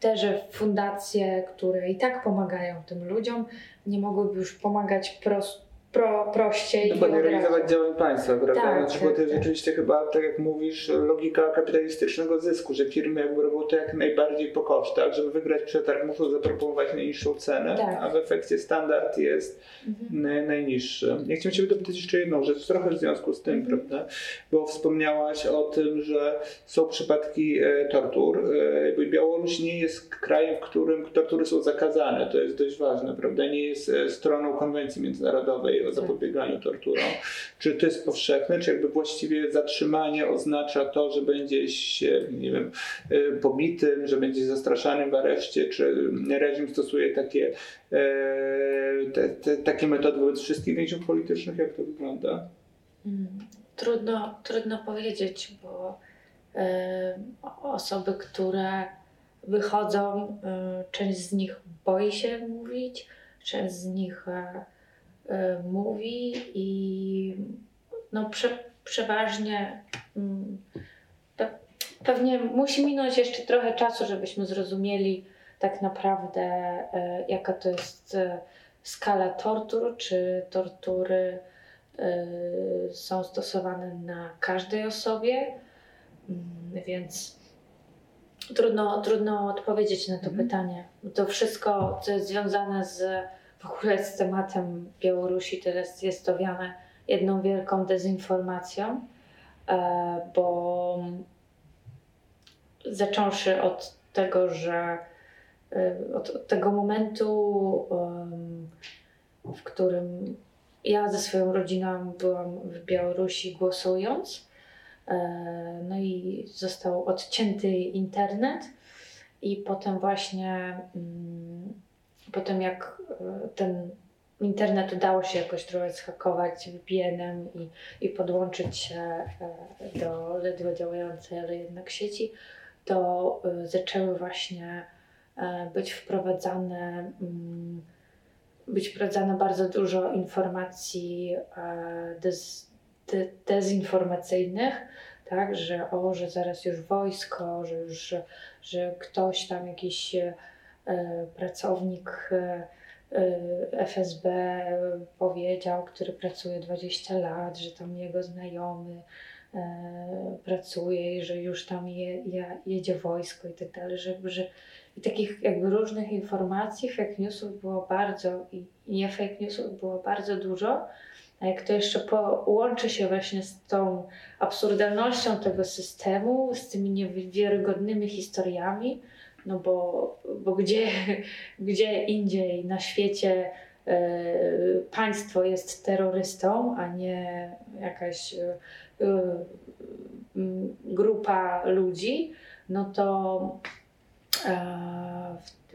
te, że fundacje, które i tak pomagają tym ludziom, nie mogłyby już pomagać prosto pro, prościej.
No bo nie realizować działań państwa, prawda? Tak, znaczy, tak, bo to jest tak. rzeczywiście chyba, tak jak mówisz, logika kapitalistycznego zysku, że firmy jakby robią to jak najbardziej po kosztach, żeby wygrać przetarg muszą zaproponować najniższą cenę, tak. a w efekcie standard jest mhm. najniższy. Ja chciałem Cię dopytać jeszcze jedną rzecz, trochę w związku z tym, mhm. prawda? Bo wspomniałaś o tym, że są przypadki e, tortur. E, Białoruś nie jest krajem, w którym tortury są zakazane. To jest dość ważne, prawda? Nie jest e, stroną konwencji międzynarodowej o zapobieganiu torturom. Czy to jest powszechne, czy jakby właściwie zatrzymanie oznacza to, że będzie się, nie wiem, y, pobitym, że będzie zastraszanym w areszcie, czy reżim stosuje takie, e, te, te, takie metody wobec wszystkich więźniów politycznych? Jak to wygląda?
Trudno, trudno powiedzieć, bo e, osoby, które wychodzą, e, część z nich boi się mówić, część z nich mówi i no prze, przeważnie mm, pewnie musi minąć jeszcze trochę czasu, żebyśmy zrozumieli tak naprawdę y, jaka to jest y, skala tortur, czy tortury są stosowane na każdej osobie, mm, więc trudno, trudno odpowiedzieć na to mhm. pytanie. To wszystko, co jest związane z w ogóle z tematem Białorusi teraz jest owiane jedną wielką dezinformacją, e, bo zacząwszy od tego, że e, od, tego momentu, w którym ja ze swoją rodziną byłam w Białorusi głosując, e, no i został odcięty internet i potem właśnie mm, potem jak e, ten internet udało się jakoś trochę zhakować VPN-em i, i podłączyć się e, do ledwo działającej, ale jednak sieci, to e, zaczęły właśnie być wprowadzane, mm, być wprowadzane bardzo dużo informacji dez, de, dezinformacyjnych, tak, że o, że zaraz już wojsko, że już, że ktoś tam jakiś pracownik e, e, FSB powiedział, który pracuje 20 lat, że tam jego znajomy pracuje i że już tam je, je, jedzie wojsko i tak dalej, żeby, że i takich jakby różnych informacji, fake newsów było bardzo i nie fake newsów było bardzo dużo, a jak to jeszcze połączy się właśnie z tą absurdalnością tego systemu, z tymi niewiarygodnymi historiami, no bo, bo gdzie, gdzie indziej na świecie e, państwo jest terrorystą, a nie jakaś e, grupa ludzi, no to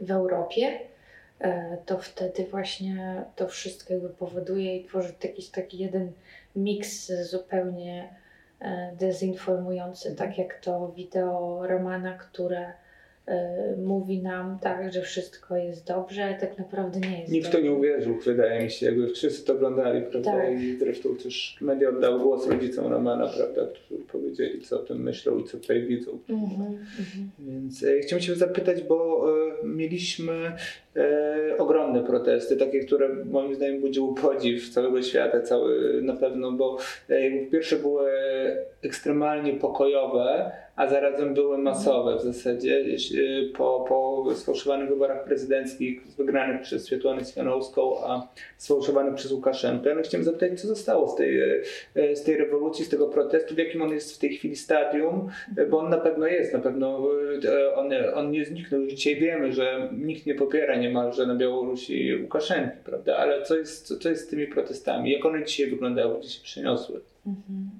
w, w Europie to wtedy właśnie to wszystko jakby powoduje i tworzy jakiś taki jeden miks zupełnie dezinformujący, tak jak to wideo Romana, które mówi nam tak, że wszystko jest dobrze, ale tak naprawdę nie jest
Nikt to nie uwierzył, wydaje mi się, jakby wszyscy to oglądali, prawda? Tak. I zresztą też media oddały głos rodzicom Romana, prawda, którzy powiedzieli, co o tym myślą i co tutaj widzą. Mm -hmm, Więc e, chciałem Cię zapytać, bo e, mieliśmy e, ogromne protesty, takie, które moim zdaniem budziły podziw całego świata, cały na pewno, bo e, pierwsze były ekstremalnie pokojowe, a zarazem były masowe w zasadzie po, po sfałszowanych wyborach prezydenckich wygranych przez Światłanę Cichanowską, a sfałszowanych przez Łukaszenkę. No chciałem zapytać, co zostało z tej, z tej rewolucji, z tego protestu, w jakim on jest w tej chwili stadium, bo on na pewno jest, na pewno on, on nie zniknął. Już dzisiaj wiemy, że nikt nie popiera niemalże na Białorusi Łukaszenki, prawda? Ale co jest, co, co jest z tymi protestami? Jak one dzisiaj wyglądały, gdzie się przeniosły? Mhm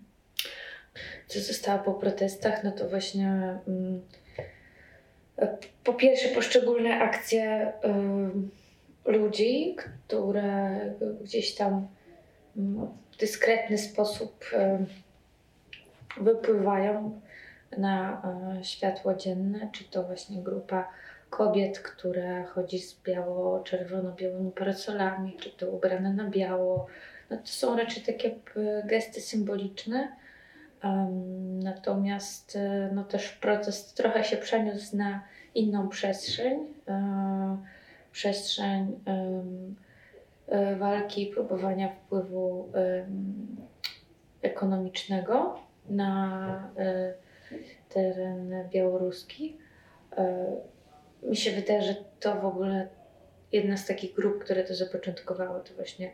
co zostało po protestach, no to właśnie um, po pierwsze poszczególne akcje um, ludzi, które gdzieś tam um, w dyskretny sposób wypływają na e, światło dzienne, czy to właśnie grupa kobiet, które chodzi z biało-czerwono-białymi parasolami, czy to ubrane na biało. No to są raczej takie e, gesty symboliczne, Natomiast e, no też protest trochę się przeniósł na inną przestrzeń, e, przestrzeń e, walki próbowania wpływu ekonomicznego na teren białoruski. Mi się wydaje, że to w ogóle jedna z takich grup, które to zapoczątkowało, to właśnie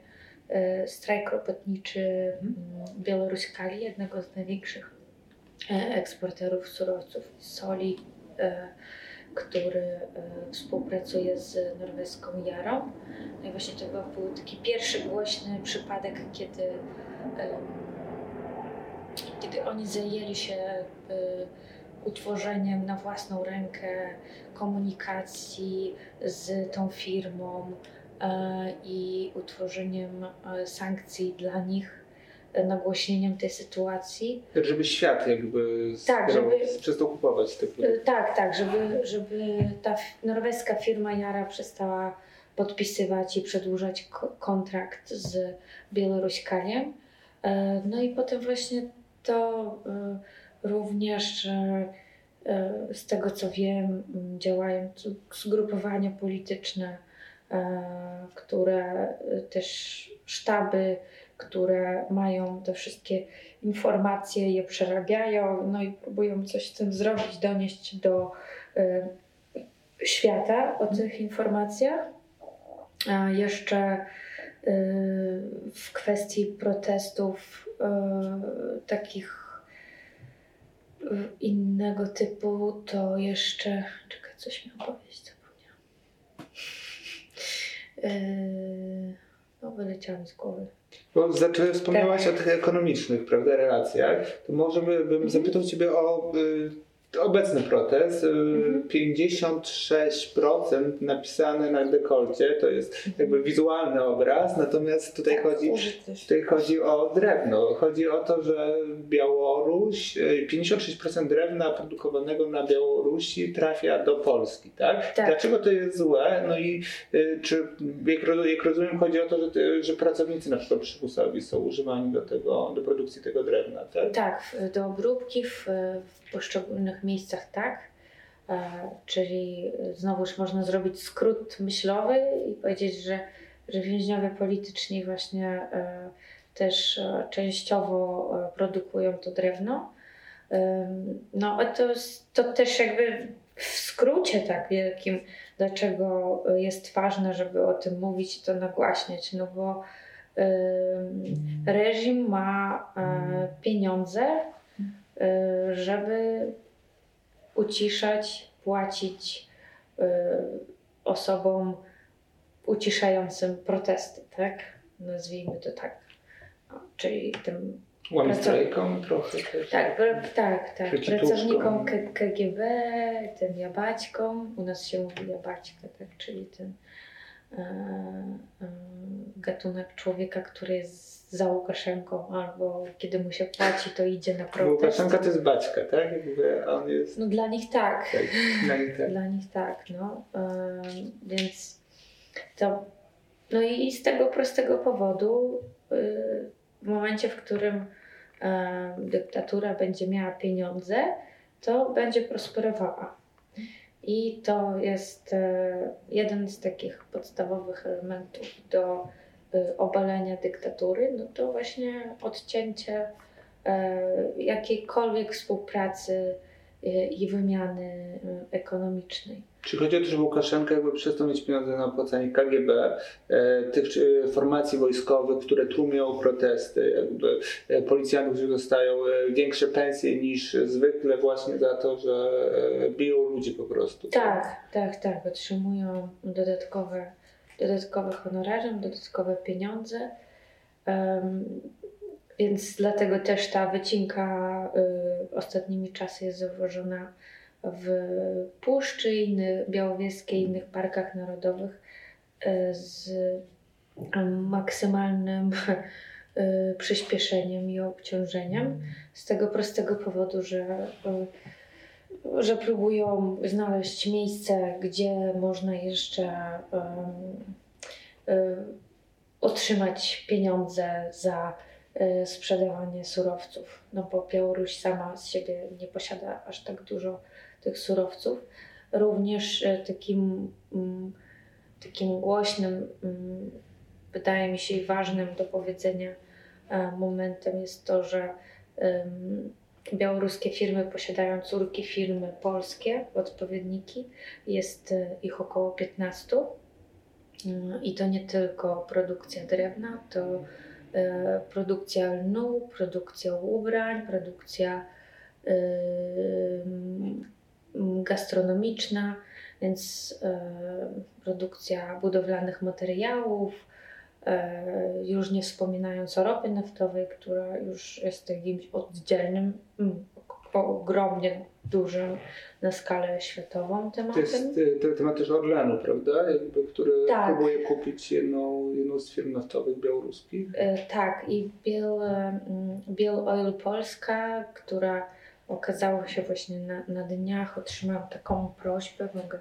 E, strajk robotniczy mhm. Białoruś Kali, jednego z największych e, eksporterów surowców soli, e, który współpracuje z norweską Jarą. No i właśnie to był taki pierwszy głośny przypadek, kiedy, kiedy oni zajęli się utworzeniem na własną rękę komunikacji z tą firmą, E, i utworzeniem e, sankcji dla nich, e, nagłośnieniem tej sytuacji.
Tak, żeby świat jakby tak, żeby, przestał kupować te produkty.
Tak, tak, żeby, żeby ta norweska firma Jara przestała podpisywać i przedłużać kontrakt z Białoruśkaniem. No i potem właśnie to również z tego co wiem działają zgrupowania polityczne E, które też sztaby, które mają te wszystkie informacje, je przerabiają, no i próbują coś z tym zrobić, donieść do e, świata o tych informacjach. A jeszcze e, w kwestii protestów takich innego typu, to jeszcze. Czekaj, coś miałam powiedzieć. Yy, no, wyleciało mi z głowy.
Bo zaczęłaś, wspomniałaś tak. o tych ekonomicznych, prawda, relacjach. To może by, bym mhm. zapytał Ciebie o y, obecny protest, y, mhm. 56% napisane na dekolcie, to jest jakby wizualny obraz, natomiast tutaj, tak, chodzi, tutaj chodzi o drewno. Chodzi o to, że Białoruś, 56% y, drewna produkowanego na Białorusi trafia do Polski, tak? tak. Dlaczego to jest złe? No i y, czy, jak, jak rozumiem, chodzi o to, że, że pracownicy na przykład przymusowi są używani do tego, do produkcji tego drewna, tak?
Tak, do obróbki w, w poszczególnych miejscach tak. E, czyli znowuż można zrobić skrót myślowy i powiedzieć, że, że więźniowie polityczni właśnie e, też e, częściowo produkują to drewno. No to, to też jakby w skrócie tak wielkim, dlaczego jest ważne, żeby o tym mówić i to nagłaśniać, no bo reżim ma pieniądze, żeby uciszać, płacić y, osobom uciszającym protesty, tak? Nazwijmy to tak. No, czyli tym
Łamistrajkom trochę też.
Tak, tak, tak. Pracownikom K- KGB, tym jabaćkom, u nas się mówi jabaćka, tak, czyli ten e, e, gatunek człowieka, który jest za Łukaszenką, albo kiedy mu się płaci, to idzie na protest.
Łukaszenka to jest baćka, tak? Jakby, on jest
No dla nich tak.
tak, dla nich tak.
Dla nich tak, no. Ym, więc to. No i z tego prostego powodu, y, w momencie, w którym y, dyktatura będzie miała pieniądze, to będzie prosperowała. I to jest y, jeden z takich podstawowych elementów do obalenia dyktatury, no to właśnie odcięcie y, jakiejkolwiek współpracy y, i wymiany y, ekonomicznej.
Czy chodzi o to, że Łukaszenka jakby przestał mieć pieniądze na opłacanie KGB, e, tych e, formacji wojskowych, które tłumią protesty, jakby e, policjantów, którzy dostają e, większe pensje niż zwykle właśnie za to, że e, biją ludzi po prostu.
Tak, tak, tak. Otrzymują dodatkowe, dodatkowe honorarium, dodatkowe pieniądze. Więc dlatego też ta wycinka y, ostatnimi czasy jest zauważona w Puszczy, innych, Białowieskiej, innych parkach narodowych y, z maksymalnym y, przyspieszeniem i obciążeniem. Z tego prostego powodu, że że próbują znaleźć miejsce, gdzie można jeszcze y, otrzymać pieniądze za y, sprzedawanie surowców. No bo Białoruś sama z siebie nie posiada aż tak dużo tych surowców. Również y, takim, mm, takim głośnym, mm, wydaje mi się i ważnym do powiedzenia e, momentem jest to, że białoruskie firmy posiadają córki firmy polskie, odpowiedniki. Jest e, ich około 15. Mm, I to nie tylko produkcja drewna, to e, produkcja lnu, produkcja ubrań, produkcja e, mm, gastronomiczna, więc produkcja budowlanych materiałów, już nie wspominając o ropie naftowej, która już jest jakimś oddzielnym, mm, ogromnie dużym na skalę światową
To
tematem.
jest e, te- temat też Orlenu, prawda? Jakby, który
Tak.
próbuje kupić jedną, jedną z firm naftowych białoruskich.
E, Tak, i Bill, mm, Bill Oil Polska, która okazała się właśnie na, na dniach, otrzymałam taką prośbę, mogę,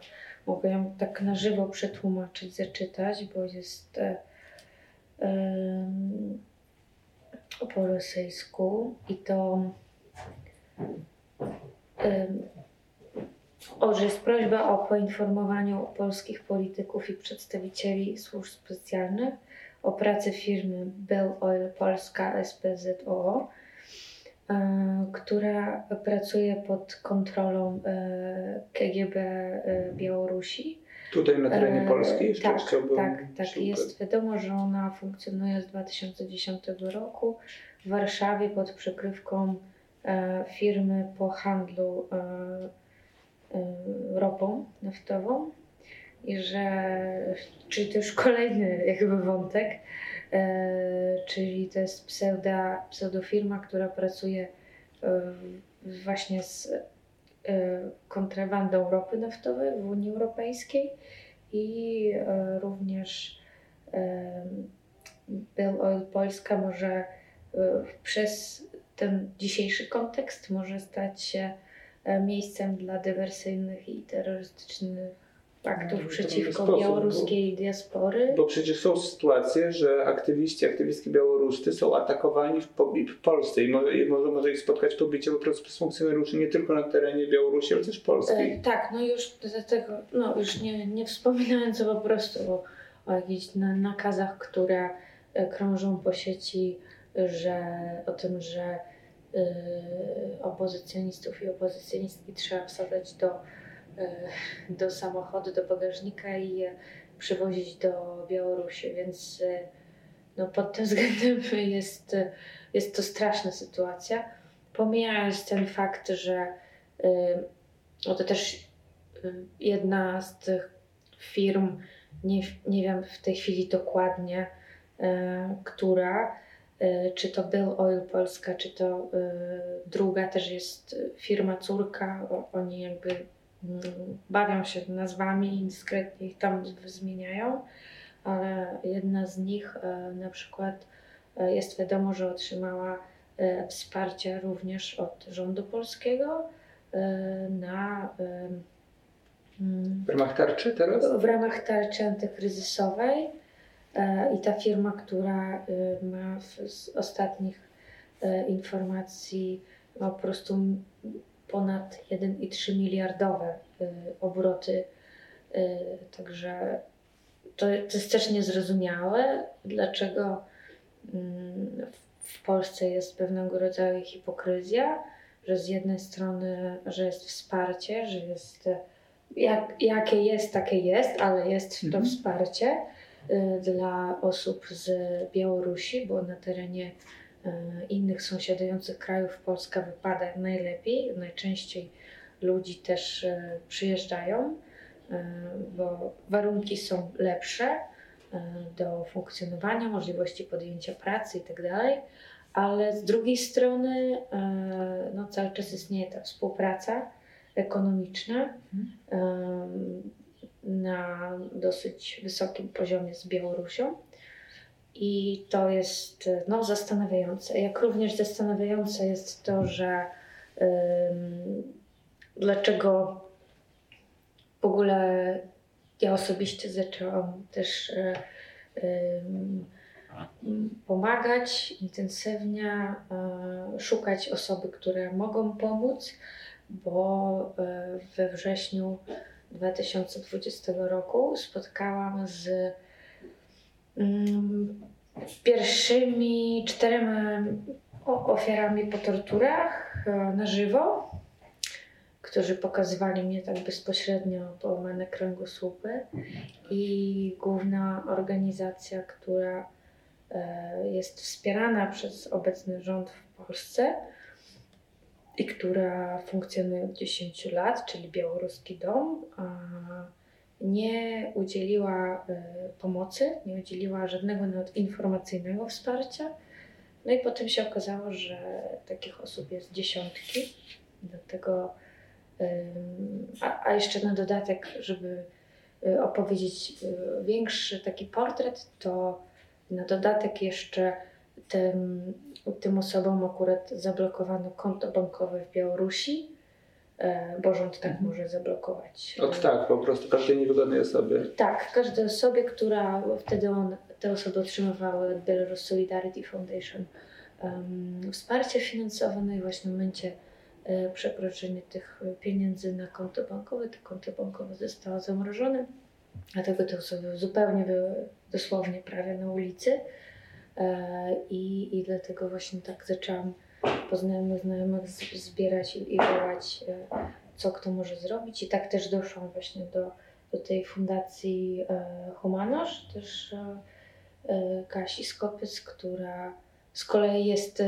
mogę ją tak na żywo przetłumaczyć, zaczytać, bo jest e, po rosyjsku i to o, że jest prośba o poinformowaniu polskich polityków i przedstawicieli służb specjalnych o pracy firmy Bell Oil Polska SPZOO, która pracuje pod kontrolą e, KGB e, Białorusi.
Tutaj na terenie
E,
Polski jeszcze
tak,
chciałbym...
tak, tak.
super.
Jest wiadomo, że ona funkcjonuje z 2010 roku w Warszawie pod przykrywką e, firmy po handlu e, e, ropą naftową. I że, czyli to już kolejny jakby wątek, czyli to jest pseuda, pseudofirma, która pracuje właśnie z kontrabandą ropy naftowej w Unii Europejskiej i e, również e, Bill Polska może przez ten dzisiejszy kontekst może stać się miejscem dla dywersyjnych i terrorystycznych aktów
No, w
przeciwko
sposób,
białoruskiej diaspory.
Bo przecież są sytuacje, że aktywiści, aktywistki białoruscy są atakowani w, w Polsce i może, i może, może ich spotkać pobicie po prostu przez funkcjonariuszy nie tylko na terenie Białorusi, ale też Polski.
E, tak, no już dlatego, no już nie, nie wspominając po prostu o, o jakichś na, nakazach, które e, krążą po sieci, że o tym, że e, opozycjonistów i opozycjonistki trzeba wsadzać do, do samochodu, do bagażnika i je przywozić do Białorusi, więc e, no, pod tym względem jest, e, jest to straszna sytuacja. Pomijając ten fakt, że e, no to też jedna z tych firm, nie, nie wiem w tej chwili dokładnie, e, która, czy to Bill Oil Polska, czy to druga też jest firma córka, oni jakby bawią się nazwami i dyskretnie ich tam zmieniają, ale jedna z nich na przykład jest wiadomo, że otrzymała wsparcie również od rządu polskiego na
w ramach tarczy teraz?
W ramach tarczy antykryzysowej e, i ta firma, która e, ma z ostatnich e, informacji ma po prostu ponad 1,3 miliardowe obroty. Także to, to jest też niezrozumiałe, dlaczego mm, w Polsce jest pewnego rodzaju hipokryzja, że z jednej strony, że jest wsparcie, że jest jak, jakie jest, takie jest, ale jest to mhm. wsparcie y, dla osób z Białorusi, bo na terenie y, innych sąsiadujących krajów Polska wypada najlepiej. Najczęściej ludzi też y, przyjeżdżają, bo warunki są lepsze do funkcjonowania, możliwości podjęcia pracy itd. Tak ale z drugiej strony no, cały czas istnieje ta współpraca ekonomiczne na dosyć wysokim poziomie z Białorusią. I to jest no, zastanawiające. Jak również zastanawiające jest to, że um, dlaczego w ogóle ja osobiście zaczęłam też um, pomagać intensywnie, um, szukać osoby, które mogą pomóc bo e, we wrześniu 2020 roku spotkałam z pierwszymi czterema ofiarami po torturach e, na żywo, którzy pokazywali mnie tak bezpośrednio połamane kręgosłupy i główna organizacja, która e, jest wspierana przez obecny rząd w Polsce, i która funkcjonuje od 10 lat, czyli Białoruski Dom, nie udzieliła e, pomocy, nie udzieliła żadnego nawet informacyjnego wsparcia. No i potem się okazało, że takich osób jest dziesiątki. Dlatego, a, a jeszcze na dodatek, żeby e, opowiedzieć większy taki portret, to na dodatek jeszcze tym, tym osobom akurat zablokowano konto bankowe w Białorusi, bo rząd tak mhm. może zablokować.
Od tak, po prostu każdej niewygodnej osobie.
Tak, każdej osobie, która wtedy on, te osoby otrzymywały od Belarus Solidarity Foundation um, wsparcie finansowe, no i właśnie w momencie e, przekroczenia tych pieniędzy na konto bankowe, to konto bankowe zostało zamrożone, dlatego te osoby zupełnie były dosłownie prawie na ulicy. E, I, I dlatego właśnie tak zaczęłam po znajomych zbierać i, wołać, e, co kto może zrobić. I tak też doszłam właśnie do, do tej fundacji e, Humanosz, też Kasi Skopyc, która z kolei jest,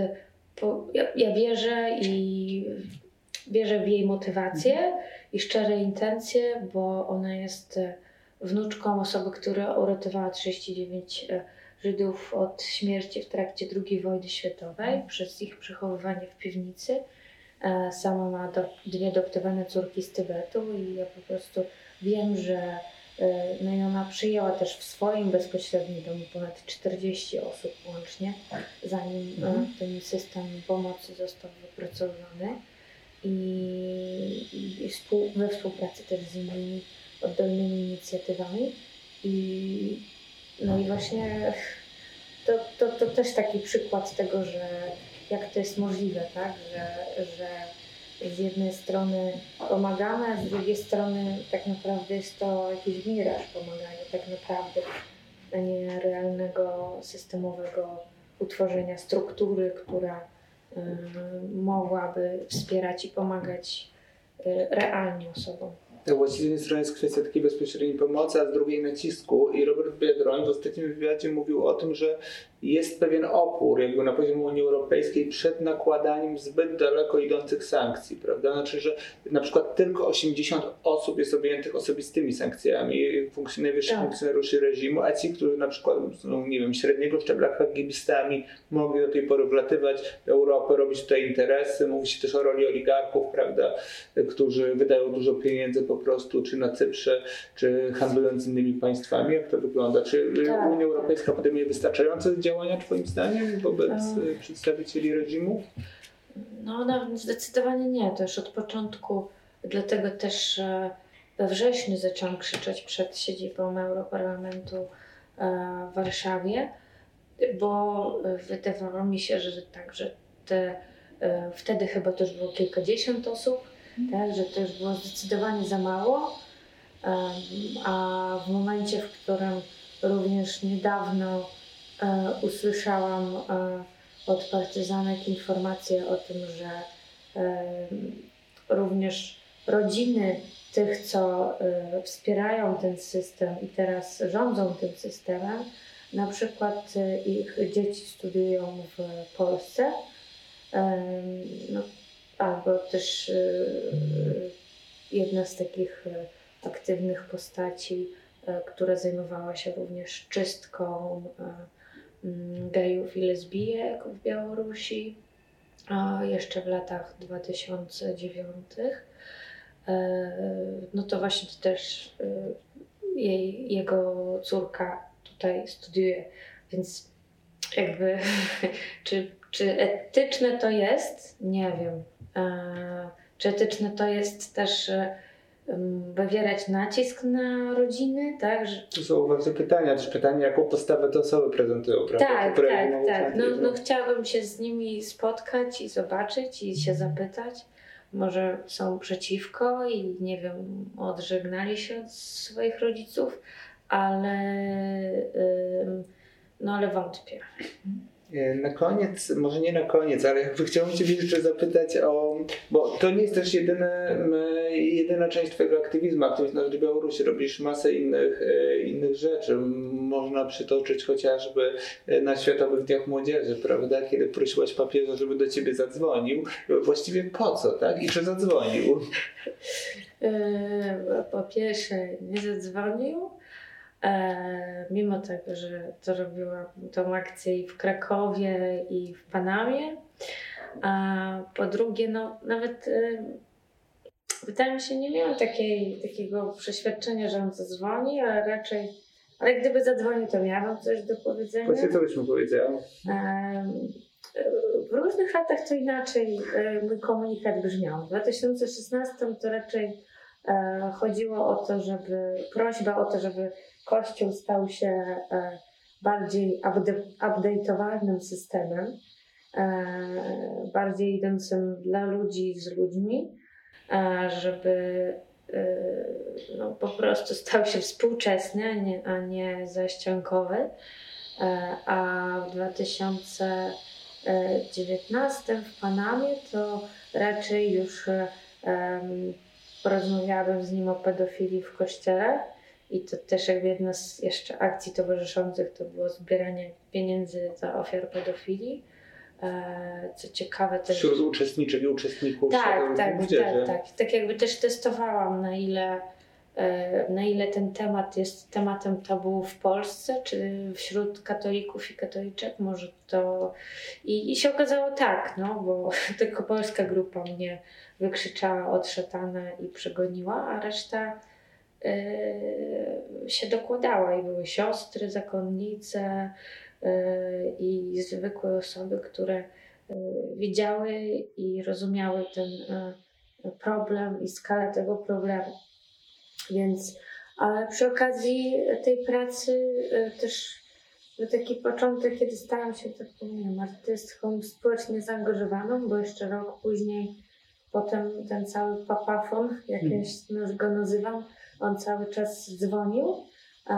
po, ja, ja wierzę i wierzę w jej motywację mhm. i szczere intencje, bo ona jest wnuczką osoby, która uratowała 39 Żydów od śmierci w trakcie II wojny światowej przez ich przechowywanie w piwnicy. E, sama ma do, dwie adoptowane córki z Tybetu i ja po prostu wiem, że e, no i ona przyjęła też w swoim bezpośrednim domu ponad 40 osób łącznie, zanim e, mhm. ten system pomocy został wypracowany i, i współ, we współpracy też z innymi oddolnymi inicjatywami. I no i właśnie to, to, to też taki przykład tego, że jak to jest możliwe, tak? Że, że z jednej strony pomagamy, a z drugiej strony tak naprawdę jest to jakiś miraż pomagania, tak naprawdę, a nie realnego, systemowego utworzenia struktury, która y, mogłaby wspierać i pomagać y, realnie osobom.
Właściwie z jednej strony jest kwestia takiej bezpośredniej pomocy, a z drugiej nacisku. I Robert Biedroń w ostatnim wywiadzie mówił o tym, że jest pewien opór jakby na poziomie Unii Europejskiej przed nakładaniem zbyt daleko idących sankcji, prawda? Znaczy, że na przykład tylko 80 osób jest objętych osobistymi sankcjami funkcjon najwyższych tak. funkcjonariuszy reżimu, a ci, którzy na przykład są, nie wiem, średniego szczebla hagibistami, mogli do tej pory wlatywać w Europę, robić tutaj interesy. Mówi się też o roli oligarchów, prawda, którzy wydają dużo pieniędzy po prostu, czy na Cyprze, czy handlując z innymi państwami. Jak to wygląda? Czy tak. Unia Europejska podejmuje wystarczające działania działania Twoim zdaniem wobec um, przedstawicieli reżimu?
No, no, zdecydowanie nie. Też od początku, dlatego też e, we wrześniu zaczęłam krzyczeć przed siedzibą Europarlamentu e, w Warszawie, bo wydawało mi się, że tak, że te, wtedy chyba też było kilkadziesiąt osób, mm. tak, że to już było zdecydowanie za mało. A w momencie, w którym również niedawno E, usłyszałam e, od partyzanek informację o tym, że e, również rodziny tych, co wspierają ten system i teraz rządzą tym systemem, na przykład ich dzieci studiują w Polsce, no, albo też jedna z takich aktywnych postaci, która zajmowała się również czystką gejów i lesbijek w Białorusi, a jeszcze w latach 2009. E, no to właśnie też e, jej, jego córka tutaj studiuje, więc jakby czy, czy etyczne to jest? Nie wiem. E, czy etyczne to jest też wywierać nacisk na rodziny, tak? Że...
To są bardzo pytania, też pytanie, jaką postawę te osoby prezentują, prawda?
Tak, tak, tak. No, no chciałabym się z nimi spotkać i zobaczyć i się zapytać. Może są przeciwko i nie wiem, odżegnali się od swoich rodziców, ale, no ale wątpię.
E, na koniec, może nie na koniec, ale jakby chciałbym Cię jeszcze zapytać o, bo to nie jest też jedyne, jedyna część Twojego aktywizmu, aktywizm na rzecz Białorusi, robisz masę innych, e, innych rzeczy. Można przytoczyć chociażby e, na Światowych Dniach Młodzieży, prawda, kiedy prosiłaś papieża, żeby do Ciebie zadzwonił. Właściwie po co, tak? I czy zadzwonił?
Po pierwsze nie zadzwonił, E, mimo tego, że to robiłam tą akcję i w Krakowie i w Panamie. A po drugie, no nawet e, wydaje mi się, nie miałam takiej, takiego przeświadczenia, że on zadzwoni, ale raczej, ale gdyby zadzwonił, to miałam coś do powiedzenia.
Właśnie co byś mu powiedziała? E,
w różnych latach to inaczej e, mój komunikat brzmiał. W 2016 to raczej e, chodziło o to, żeby, prośba o to, żeby Kościół stał się e, bardziej update'owalnym systemem, e, bardziej idącym dla ludzi z ludźmi, e, żeby no, po prostu stał się współczesny, a nie, a nie zaściankowy. A w 2019 w Panamie to raczej już porozmawiałabym z nim o pedofilii w kościele i to też jakby jedna z jeszcze akcji towarzyszących to było zbieranie pieniędzy za ofiar pedofilii. E, co ciekawe też...
Wśród uczestniczek i uczestników
tak, tak, tak, tak. Tak jakby też testowałam na ile, e, na ile ten temat jest tematem tabu w Polsce, czy wśród katolików i katoliczek, może to... I, i się okazało tak, no bo tylko polska grupa mnie wykrzyczała od szatana i przegoniła, a reszta się dokładała i były siostry, zakonnice y, i zwykłe osoby, które y, widziały i rozumiały ten problem i skalę tego problemu. Więc, ale przy okazji tej pracy też był taki początek, kiedy stałam się taką, nie wiem, artystką społecznie zaangażowaną, bo jeszcze rok później potem ten cały papafon, jak ja hmm. go nazywam, on cały czas dzwonił e,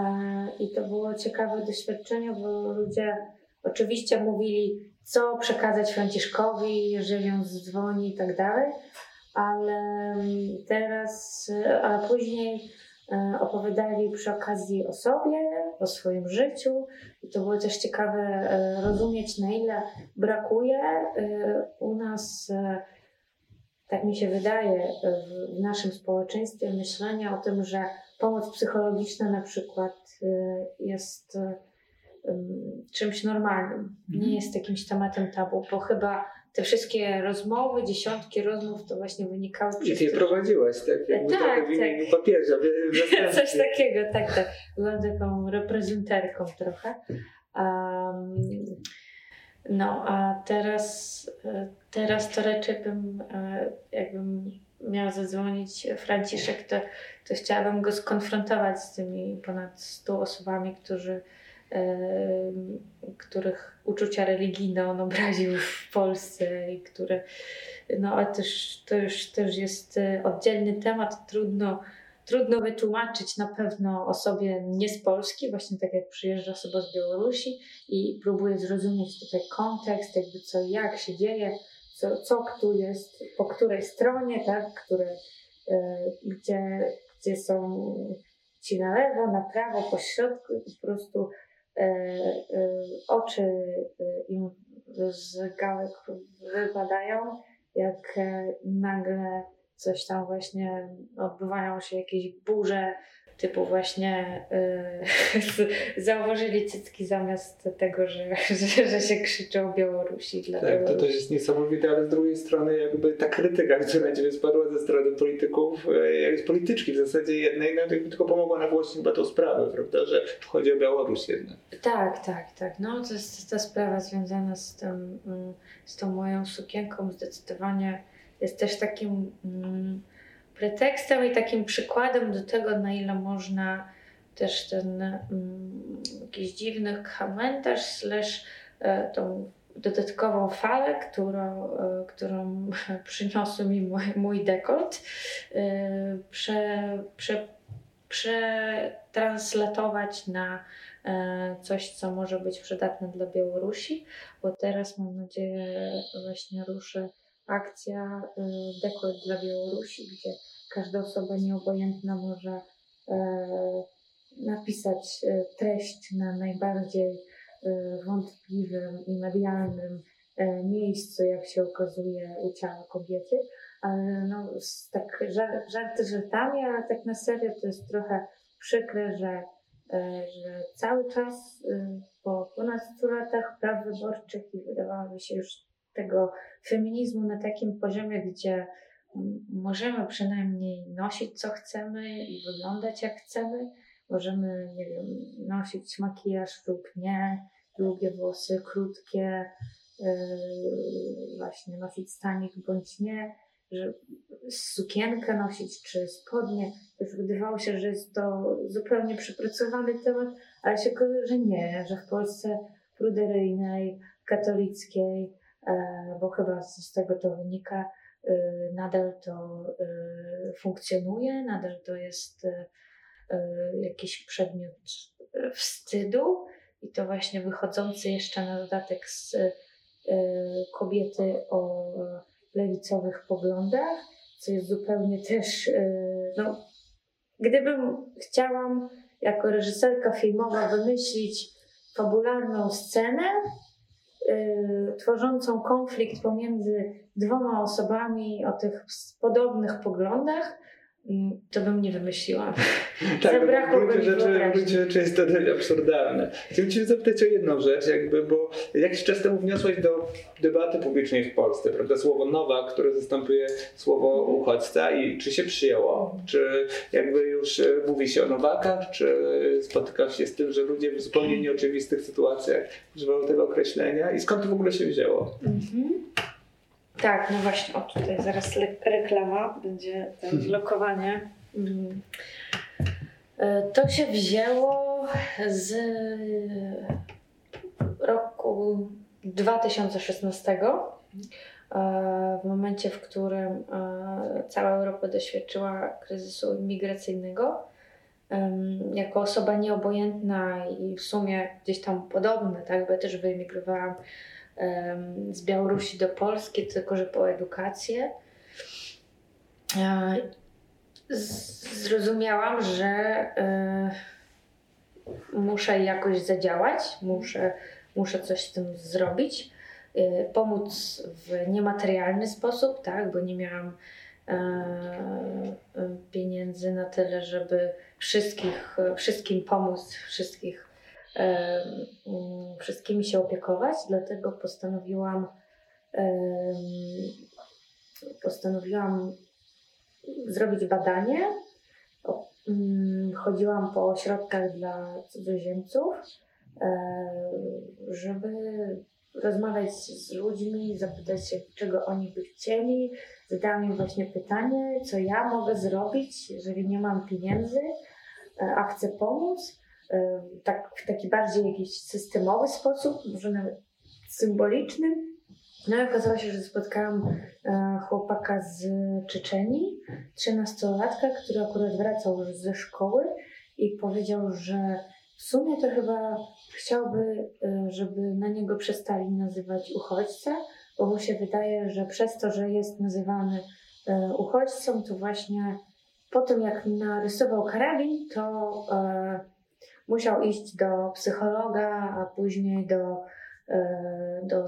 i to było ciekawe doświadczenie, bo ludzie oczywiście mówili, co przekazać Franciszkowi, jeżeli on dzwoni i tak dalej, ale teraz, a później e, opowiadali przy okazji o sobie, o swoim życiu. I to było też ciekawe e, rozumieć, na ile brakuje e, u nas, tak mi się wydaje, w naszym społeczeństwie myślenia o tym, że pomoc psychologiczna na przykład jest czymś normalnym, nie mhm. jest jakimś tematem tabu, bo chyba te wszystkie rozmowy, dziesiątki rozmów, to właśnie wynikały...
I ty je prowadziłaś, tak? Jakby tak, w imieniu tak. papieża.
W Coś takiego, tak, tak. Byłam taką reprezenterką trochę. Um, no, a teraz, teraz to raczej bym, e, jakbym miał zadzwonić Franciszek, to, to chciałabym go skonfrontować z tymi ponad 100 osobami, którzy których uczucia religijne on obraził w Polsce i które, no a też, to już też jest e, oddzielny temat, trudno, trudno wytłumaczyć na pewno osobie nie z Polski, właśnie tak jak przyjeżdża osoba z Białorusi i próbuje zrozumieć tutaj kontekst, jakby co jak się dzieje, co, co kto jest, po której stronie, tak, które, e, gdzie, gdzie są ci na lewo, na prawo, po środku po prostu E, e, oczy im z gałek wypadają, jak nagle coś tam właśnie odbywają się jakieś burze typu właśnie yy, zauważyli cycki zamiast tego, że, że, że się krzyczą Białorusi dla
Tak,
Białorusi.
to też jest niesamowite, ale z drugiej strony jakby ta krytyka, która ciebie spadła ze strony polityków, e, jak z polityczki w zasadzie jednej, no jakby tylko pomogła nagłośnić chyba tą sprawę, prawda, że chodzi o Białoruś jednak.
Tak, tak, tak. No to jest ta sprawa związana z, tym, mm, z tą moją sukienką zdecydowanie jest też takim... Mm, pretekstem i takim przykładem do tego, na ile można też ten mm, jakiś dziwny komentarz slash e, tą dodatkową falę, którą, e, którą przyniosł mi mój, mój dekolt, e, prze, prze, przetranslatować na e, coś, co może być przydatne dla Białorusi, bo teraz mam nadzieję właśnie ruszy akcja y, Dekolt dla Białorusi, gdzie każda osoba nieobojętna może e, napisać e, treść na najbardziej e, wątpliwym i medialnym miejscu, jak się okazuje, u ciała kobiety. Ale no, tak żarty żartami, ale tak na serio to jest trochę przykre, że, że cały czas po ponad 100 latach praw wyborczych i wydawałoby się już tego feminizmu na takim poziomie, gdzie możemy przynajmniej nosić co chcemy i wyglądać jak chcemy. Możemy, nie wiem, nosić makijaż lub nie, długie włosy, krótkie, yy, właśnie nosić stanik bądź nie, że sukienkę nosić czy spodnie. Już wydawało się, że jest to zupełnie przepracowany temat, ale się okazuje, że nie, że w Polsce pruderyjnej, katolickiej, bo chyba z tego to wynika, e, nadal to e, funkcjonuje, nadal to jest jakiś przedmiot wstydu i to właśnie wychodzący jeszcze na dodatek z kobiety o lewicowych poglądach, co jest zupełnie też, no, gdybym chciałam jako reżyserka filmowa wymyślić fabularną scenę, tworzącą konflikt pomiędzy dwoma osobami o tych podobnych poglądach, to bym nie wymyśliła.
tak, Zabrakło w gruncie rzeczy, w gruncie rzeczy jest to dość absurdalne. Chciałbym Cię zapytać o jedną rzecz, jakby, bo jakiś czas temu wniosłeś do debaty publicznej w Polsce, prawda, słowo nowa, które zastępuje słowo uchodźca i czy się przyjęło? Czy jakby już e, mówi się o nowakach, czy spotykasz się z tym, że ludzie w zupełnie nieoczywistych sytuacjach używają tego określenia i skąd to w ogóle się wzięło? Mhm.
Tak, no właśnie, o tutaj zaraz reklama, będzie mhm. lokowanie. Mhm. E, to się wzięło z roku 2016, e, w momencie, w którym e, cała Europa doświadczyła kryzysu migracyjnego. Jako osoba nieobojętna i w sumie gdzieś tam podobna, tak, bo ja też wyemigrowałam z Białorusi do Polski, tylko że po edukację. zrozumiałam, że muszę jakoś zadziałać, muszę, muszę coś z tym zrobić, pomóc w niematerialny sposób, tak, bo nie miałam pieniędzy na tyle, żeby wszystkich, wszystkim pomóc, wszystkich, wszystkimi się opiekować, dlatego postanowiłam postanowiłam zrobić badanie. Mm, chodziłam po ośrodkach dla cudzoziemców, żeby rozmawiać z ludźmi, zapytać się, czego oni by chcieli. Zadałam im właśnie pytanie, co ja mogę zrobić, jeżeli nie mam pieniędzy, e, a chcę pomóc. E, tak, w taki bardziej jakiś systemowy sposób, może nawet symboliczny. No i okazało się, że spotkałam e, chłopaka z Czeczeni, trzynastolatka, który akurat wracał ze szkoły i powiedział, że w sumie to chyba chciałby, e, żeby na niego przestali nazywać uchodźca, bo mu się wydaje, że przez to, że jest nazywany uchodźcą, to właśnie po tym jak narysował karabin, to musiał iść do psychologa, a później do, do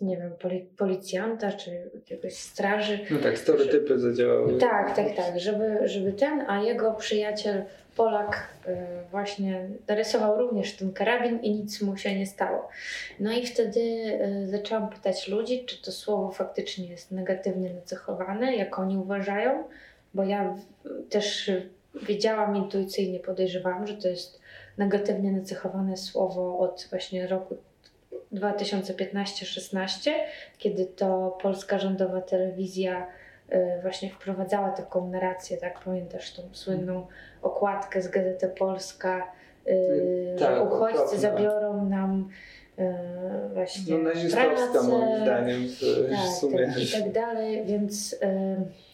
nie wiem, policjanta czy jakiegoś straży.
No tak, stereotypy zadziałały.
Tak, tak, tak, żeby, żeby ten, a jego przyjaciel Polak y, właśnie narysował również ten karabin i nic mu się nie stało. No i wtedy y, zaczęłam pytać ludzi, czy to słowo faktycznie jest negatywnie nacechowane, jak oni uważają, bo ja też wiedziałam intuicyjnie, podejrzewałam, że to jest negatywnie nacechowane słowo od właśnie roku 2015-16, kiedy to polska rządowa telewizja y, właśnie wprowadzała taką narrację, tak pamiętasz tą słynną okładkę z Gazety Polska, y, tak, uchodźcy zabiorą nam y, właśnie
no, nazistowska moim zdaniem w,
tak,
w sumie. Tak,
i tak dalej, więc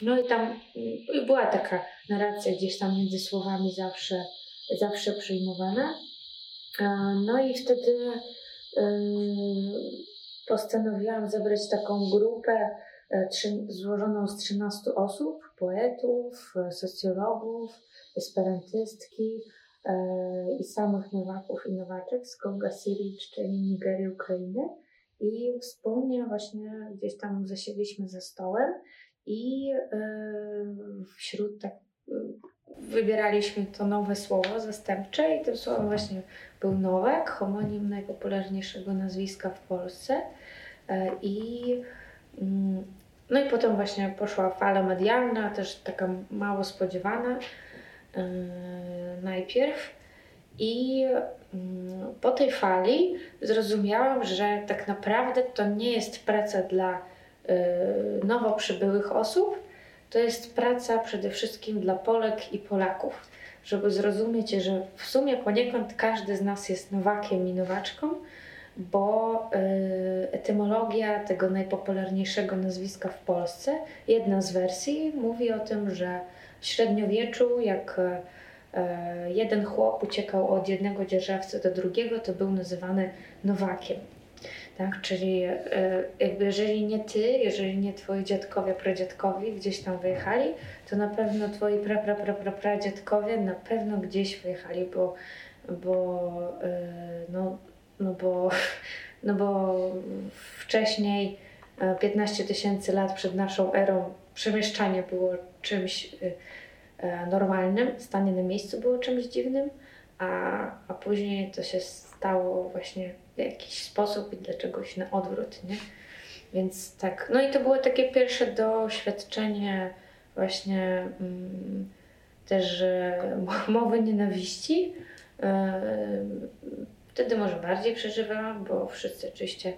no i tam była taka narracja gdzieś tam między słowami zawsze, zawsze przyjmowana. No i wtedy postanowiłam zebrać taką grupę e, złożoną z 13 osób, poetów, e, socjologów, esperantystki e, i samych Nowaków i Nowaczek z Konga, Syrii, Czeczeni, Nigerii, Ukrainy. I wspólnie właśnie gdzieś tam zasiedliśmy za stołem i wśród tak wybieraliśmy to nowe słowo zastępcze i tym słowem właśnie był Nowak, homonim najpopularniejszego nazwiska w Polsce. E, I, mm, no i potem właśnie poszła fala medialna, też taka mało spodziewana e, najpierw. I mm, po tej fali zrozumiałam, że tak naprawdę to nie jest praca dla e, nowo przybyłych osób, to jest praca przede wszystkim dla Polek i Polaków, żeby zrozumieć, że w sumie poniekąd każdy z nas jest Nowakiem i Nowaczką, bo y, etymologia tego najpopularniejszego nazwiska w Polsce, jedna z wersji mówi o tym, że w średniowieczu, jak y, jeden chłop uciekał od jednego dzierżawcy do drugiego, to był nazywany Nowakiem. Tak? Czyli e, jakby jeżeli nie ty, jeżeli nie twoi dziadkowie, pradziadkowie gdzieś tam wyjechali, to na pewno twoi pra, pra, pra, pra, pradziadkowie na pewno gdzieś wyjechali, bo, bo, e, no, no, bo, no bo wcześniej 15 e, tysięcy lat przed naszą erą przemieszczanie było czymś normalnym, stanie na miejscu było czymś dziwnym, a, a później to się stało właśnie w jakiś sposób i dla czegoś na odwrót, nie? Więc tak, no i to było takie pierwsze doświadczenie właśnie mm, też mowy nienawiści. E, wtedy może bardziej przeżywałam, bo wszyscy oczywiście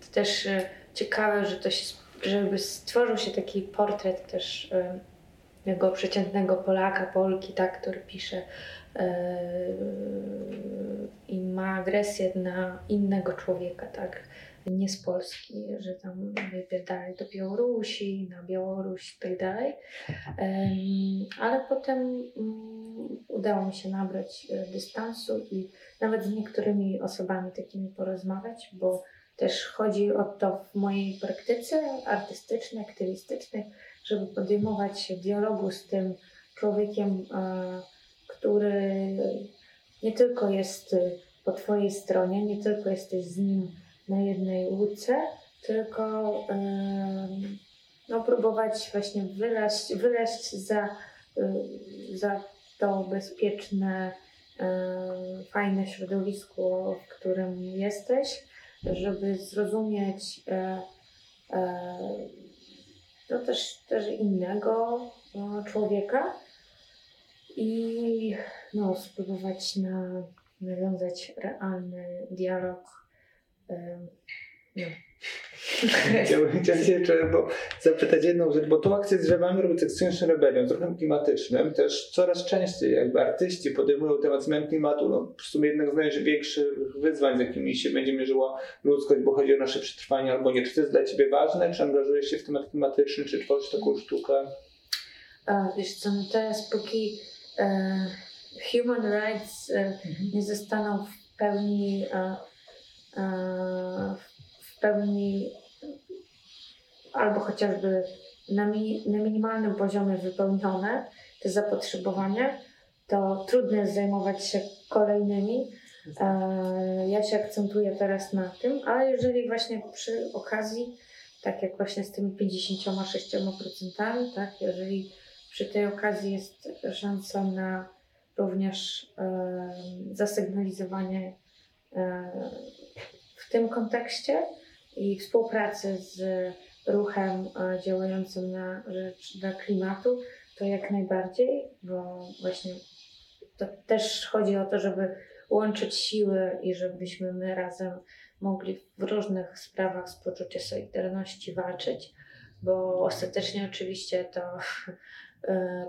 to też e, ciekawe, że to się, żeby stworzył się taki portret też e, tego przeciętnego Polaka, Polki, tak, który pisze i ma agresję na innego człowieka, tak? Nie z Polski, że tam wypierdalaj do Białorusi, na Białoruś i tak dalej. Ale potem mm, udało mi się nabrać e, dystansu i nawet z niektórymi osobami takimi porozmawiać, bo też chodzi o to w mojej praktyce artystycznej, aktywistycznej, żeby podejmować dialogu z tym człowiekiem, który nie tylko jest po Twojej stronie, nie tylko jesteś z nim na jednej łódce, tylko no, próbować właśnie wyleść, wyleść za, y, za to bezpieczne, fajne środowisko, w którym jesteś, żeby zrozumieć no też, też innego człowieka i no, spróbować na, nawiązać realny dialog.
No. Chciałbym cię jeszcze bo zapytać jedną rzecz, bo tą akcję z drzewami robić Extinction Rebellion, z ruchem klimatycznym, też coraz częściej jakby artyści podejmują temat zmian klimatu, no w sumie jednego z największych wyzwań, z jakimi się będzie mierzyła ludzkość, bo chodzi o nasze przetrwanie albo nie. Czy to jest dla Ciebie ważne? Czy angażujesz się w temat klimatyczny? Czy tworzysz taką sztukę?
A, wiesz co, no teraz póki human rights e, mhm. nie zostaną w pełni e, e w pełni albo chociażby na, mi, na minimalnym poziomie wypełnione te zapotrzebowania, to trudno jest zajmować się kolejnymi. E, ja się akcentuję teraz na tym, ale jeżeli właśnie przy okazji, tak jak właśnie z tymi 56%, tak, jeżeli przy tej okazji jest szansa na również e, zasygnalizowanie e, w tym kontekście i współpracy z ruchem e, działającym na rzecz dla klimatu, to jak najbardziej, bo właśnie to też chodzi o to, żeby łączyć siły i żebyśmy my razem mogli w różnych sprawach z poczucia solidarności walczyć, bo ostatecznie oczywiście to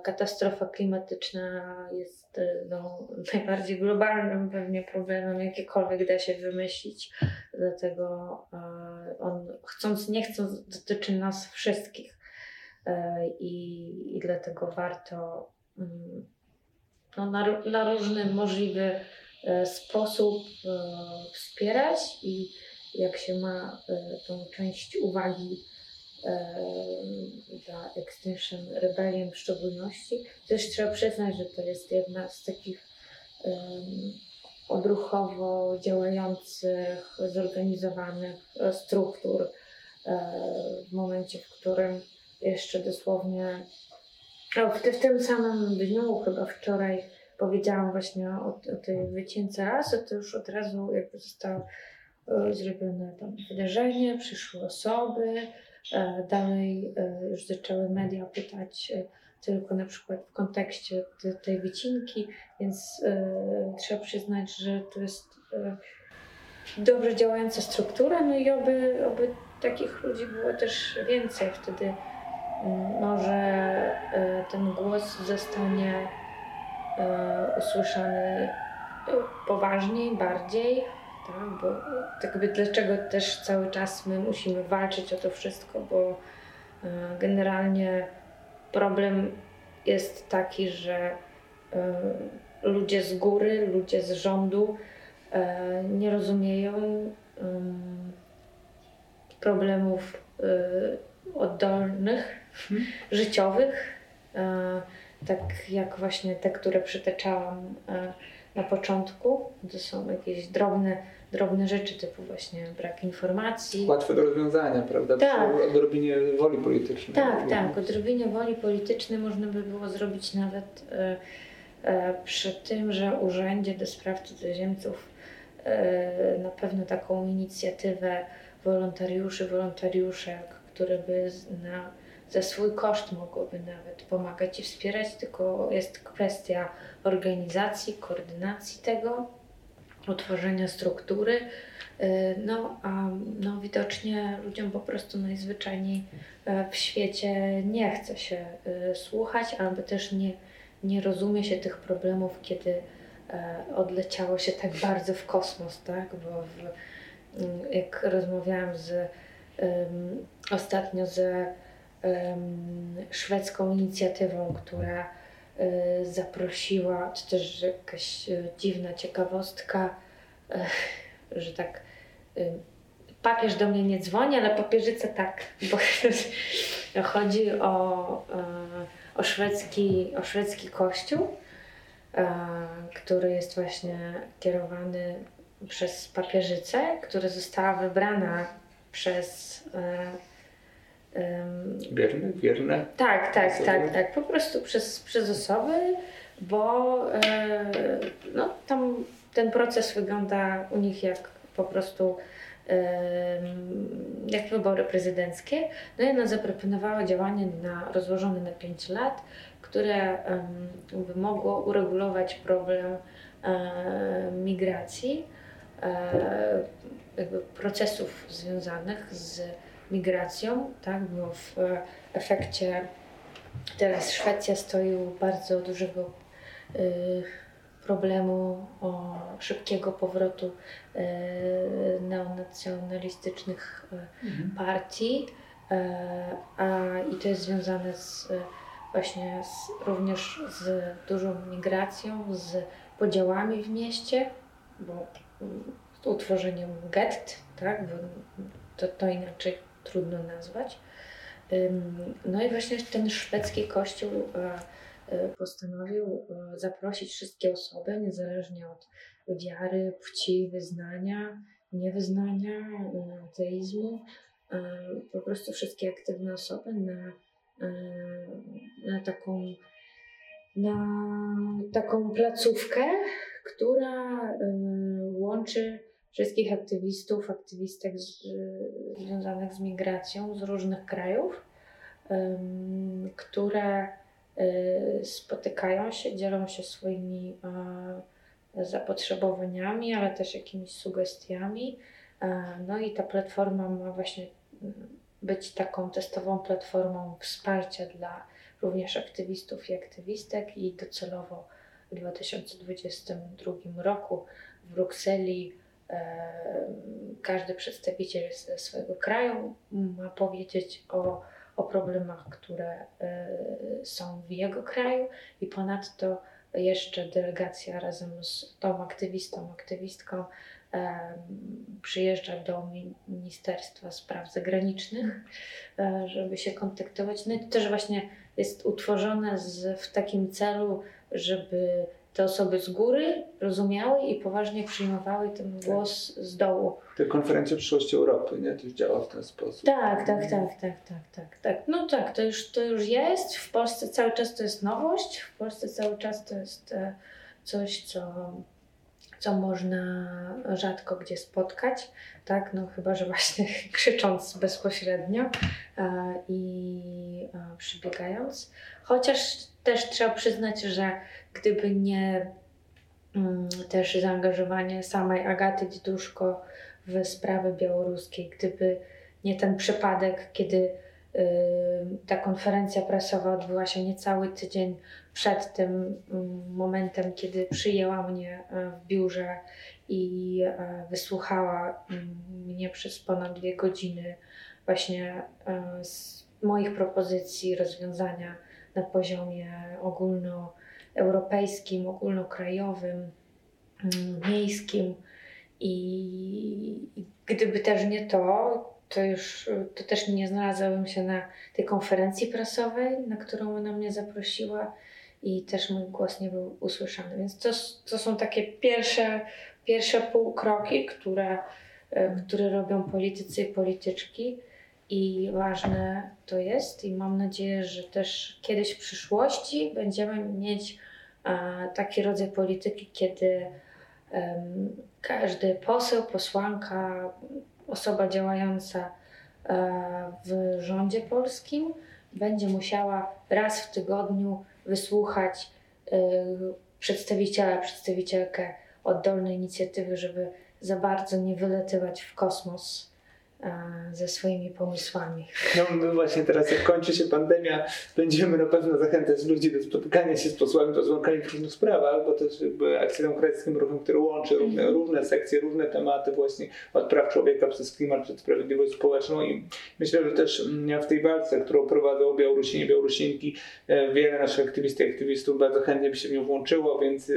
katastrofa klimatyczna jest e, no, najbardziej globalnym pewnie problemem, jakiekolwiek da się wymyślić. Dlatego on chcąc, nie chcąc dotyczy nas wszystkich. E, I, i dlatego warto mm, no, na, na różny możliwy e, sposób e, wspierać i jak się ma tą część uwagi dla Extinction Rebellion w szczególności, też trzeba przyznać, że to jest jedna z takich odruchowo działających, zorganizowanych struktur w momencie, w którym jeszcze dosłownie w, tym samym dniu, chyba wczoraj, powiedziałam właśnie o, o tej wycięce rasy, to już od razu jakby zostało e, zrobione tam wydarzenie, przyszły osoby, e, dalej e, już zaczęły media pytać e, tylko na przykład w kontekście te, tej wycinki, więc e, trzeba przyznać, że to jest e, dobrze działająca struktura, no i oby, oby takich ludzi było też więcej. Wtedy mm, może e, ten głos zostanie e, usłyszany e, poważniej, bardziej. Tak, bo tak jakby dlaczego też cały czas my musimy walczyć o to wszystko, bo generalnie problem jest taki, że ludzie z góry, ludzie z rządu nie rozumieją problemów oddolnych, hmm. życiowych, tak jak właśnie te, które przytaczałam na początku. To są jakieś drobne, drobne rzeczy typu właśnie brak informacji.
Łatwe do rozwiązania, prawda? Tak. Odrobinie woli politycznej.
Tak, tak. Odrobinie woli politycznej można by było zrobić nawet przy tym, że Urzędzie do Spraw Cudzoziemców na pewno taką inicjatywę wolontariuszy, wolontariuszek, które by na, za swój koszt mogłoby nawet pomagać i wspierać, tylko jest kwestia organizacji, koordynacji tego, utworzenia struktury. Y, no, a no, widocznie ludziom po prostu najzwyczajniej e, w świecie nie chce się y, słuchać, albo też nie, nie rozumie się tych problemów, kiedy e, odleciało się tak bardzo w kosmos, tak? Bo w, jak rozmawiałam z, um, ostatnio z um, szwedzką inicjatywą, która um, zaprosiła, to też jakaś e, dziwna ciekawostka, e, że tak papież do mnie nie dzwoni, ale papieżyca tak, bo Chodzi o, o, szwedzki, o szwedzki kościół, który jest właśnie kierowany przez papieżycę, która została wybrana przez
Wierne, wierne?
Tak, tak, osoby. tak, tak. Po prostu przez, przez osoby, bo e, no, tam ten proces wygląda u nich jak po prostu jak wybory prezydenckie. No i ona zaproponowała działanie na, rozłożone na 5 lat, które by mogło uregulować problem e, migracji, e, jakby procesów związanych z migracją, tak, bo w efekcie teraz Szwecja stoi u bardzo dużego y, problemu o szybkiego powrotu y, neonacjonalistycznych mhm. partii, a i to jest związane z właśnie z, również z dużą migracją, z podziałami w mieście, bo z utworzeniem gett, tak, bo to, to inaczej trudno nazwać. No i właśnie ten szwedzki kościół e, e, postanowił e, zaprosić wszystkie osoby, niezależnie od wiary, płci, wyznania, niewyznania, ateizmu, po prostu wszystkie aktywne osoby na, na taką na taką placówkę, która łączy wszystkich aktywistów, aktywistek z, związanych z migracją z różnych krajów, które y, spotykają się, dzielą się swoimi zapotrzebowaniami, ale też jakimiś sugestiami. E, no i ta platforma ma właśnie być taką testową platformą wsparcia dla również aktywistów i aktywistek i docelowo w 2022 roku w Brukseli każdy przedstawiciel ze swojego kraju ma powiedzieć o, o problemach, które e, są w jego kraju i ponadto jeszcze delegacja razem z tą aktywistą, aktywistką przyjeżdża do Ministerstwa Spraw Zagranicznych, e, żeby się kontaktować. No i to też właśnie jest utworzone z, w takim celu, żeby te osoby z góry rozumiały i poważnie przyjmowały ten tak. głos z dołu.
Te konferencje przyszłości Europy, nie? To już działa w ten sposób.
Tak, tak, tak, tak, tak, tak, tak. No tak, to już, to już jest. W Polsce cały czas to jest nowość. W Polsce cały czas to jest e, coś, co, co można rzadko gdzie spotkać, tak? No chyba, że właśnie krzycząc bezpośrednio e, i e, przybiegając. Chociaż też trzeba przyznać, że gdyby nie mm, też zaangażowanie samej Agaty Diduszko w sprawy białoruskie, gdyby nie ten przypadek, kiedy y, ta konferencja prasowa odbyła się niecały tydzień przed tym mm, momentem, kiedy przyjęła mnie e, w biurze i e, wysłuchała mm, mnie przez ponad dwie godziny właśnie e, z moich propozycji rozwiązania na poziomie ogólnoeuropejskim, ogólnokrajowym, mm, miejskim. I gdyby też nie to, to już to też nie znalazłabym się na tej konferencji prasowej, na którą ona mnie zaprosiła i też mój głos nie był usłyszany. Więc to, to są takie pierwsze, pierwsze półkroki, które, e, które robią politycy i polityczki i ważne to jest i mam nadzieję, że też kiedyś w przyszłości będziemy mieć taki rodzaj polityki, kiedy każdy poseł, posłanka, osoba działająca e, w rządzie polskim będzie musiała raz w tygodniu wysłuchać e, przedstawiciela, przedstawicielkę oddolnej inicjatywy, żeby za bardzo nie wyletywać w kosmos ze swoimi pomysłami.
No, no, właśnie teraz jak kończy się pandemia, będziemy na pewno zachęcać ludzi do spotykania się z posłami, posłankami w różnych sprawach, bo też jakby akcja demokratycznym ruchem, który łączy różne, mm. różne sekcje, różne tematy właśnie od praw człowieka przez klimat, przez sprawiedliwość społeczną i myślę, że też mm, w tej walce, którą prowadzą Białorusini, Białorusinki, e, wiele naszych aktywistek, aktywistów bardzo chętnie by się w nią włączyło, więc e,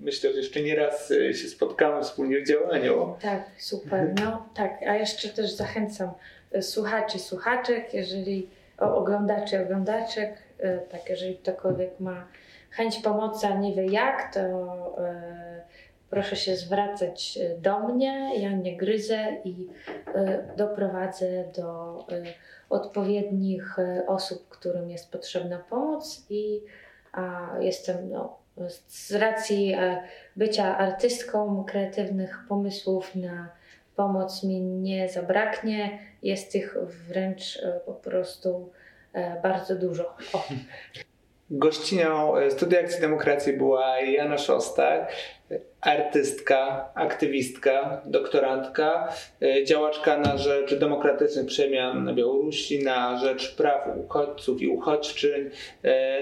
myślę, że jeszcze nie raz e, się spotkamy wspólnie w działaniu.
Tak, super. No tak, a jeszcze też zachęcam e, słuchaczy, słuchaczek, jeżeli oglądaczy, oglądaczek. E, tak, jeżeli ktokolwiek ma chęć pomocy, a nie wie jak, to e, proszę się zwracać do mnie. Ja nie gryzę i doprowadzę do odpowiednich osób, którym jest potrzebna pomoc i jestem no, z racji bycia artystką, kreatywnych pomysłów na pomoc mi nie zabraknie. Jest ich wręcz e, po prostu e, bardzo dużo. O.
Gościnią e, Studia Akcji Demokracji była Jana Szostak, artystka, aktywistka, doktorantka, działaczka na rzecz demokratycznych przemian na Białorusi, na rzecz praw uchodźców i uchodźczyń,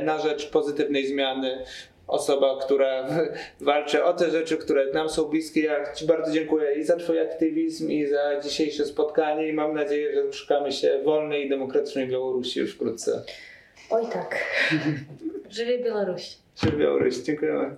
na rzecz pozytywnej zmiany osoba, która walczy o te rzeczy, które nam są bliskie. Ja Ci bardzo dziękuję i za Twój aktywizm, i za dzisiejsze spotkanie i mam nadzieję, że doszukamy się wolnej i demokratycznej Białorusi już wkrótce.
Oj tak. Żywie Białoruś.
Żywie Białoruś. Dziękujemy.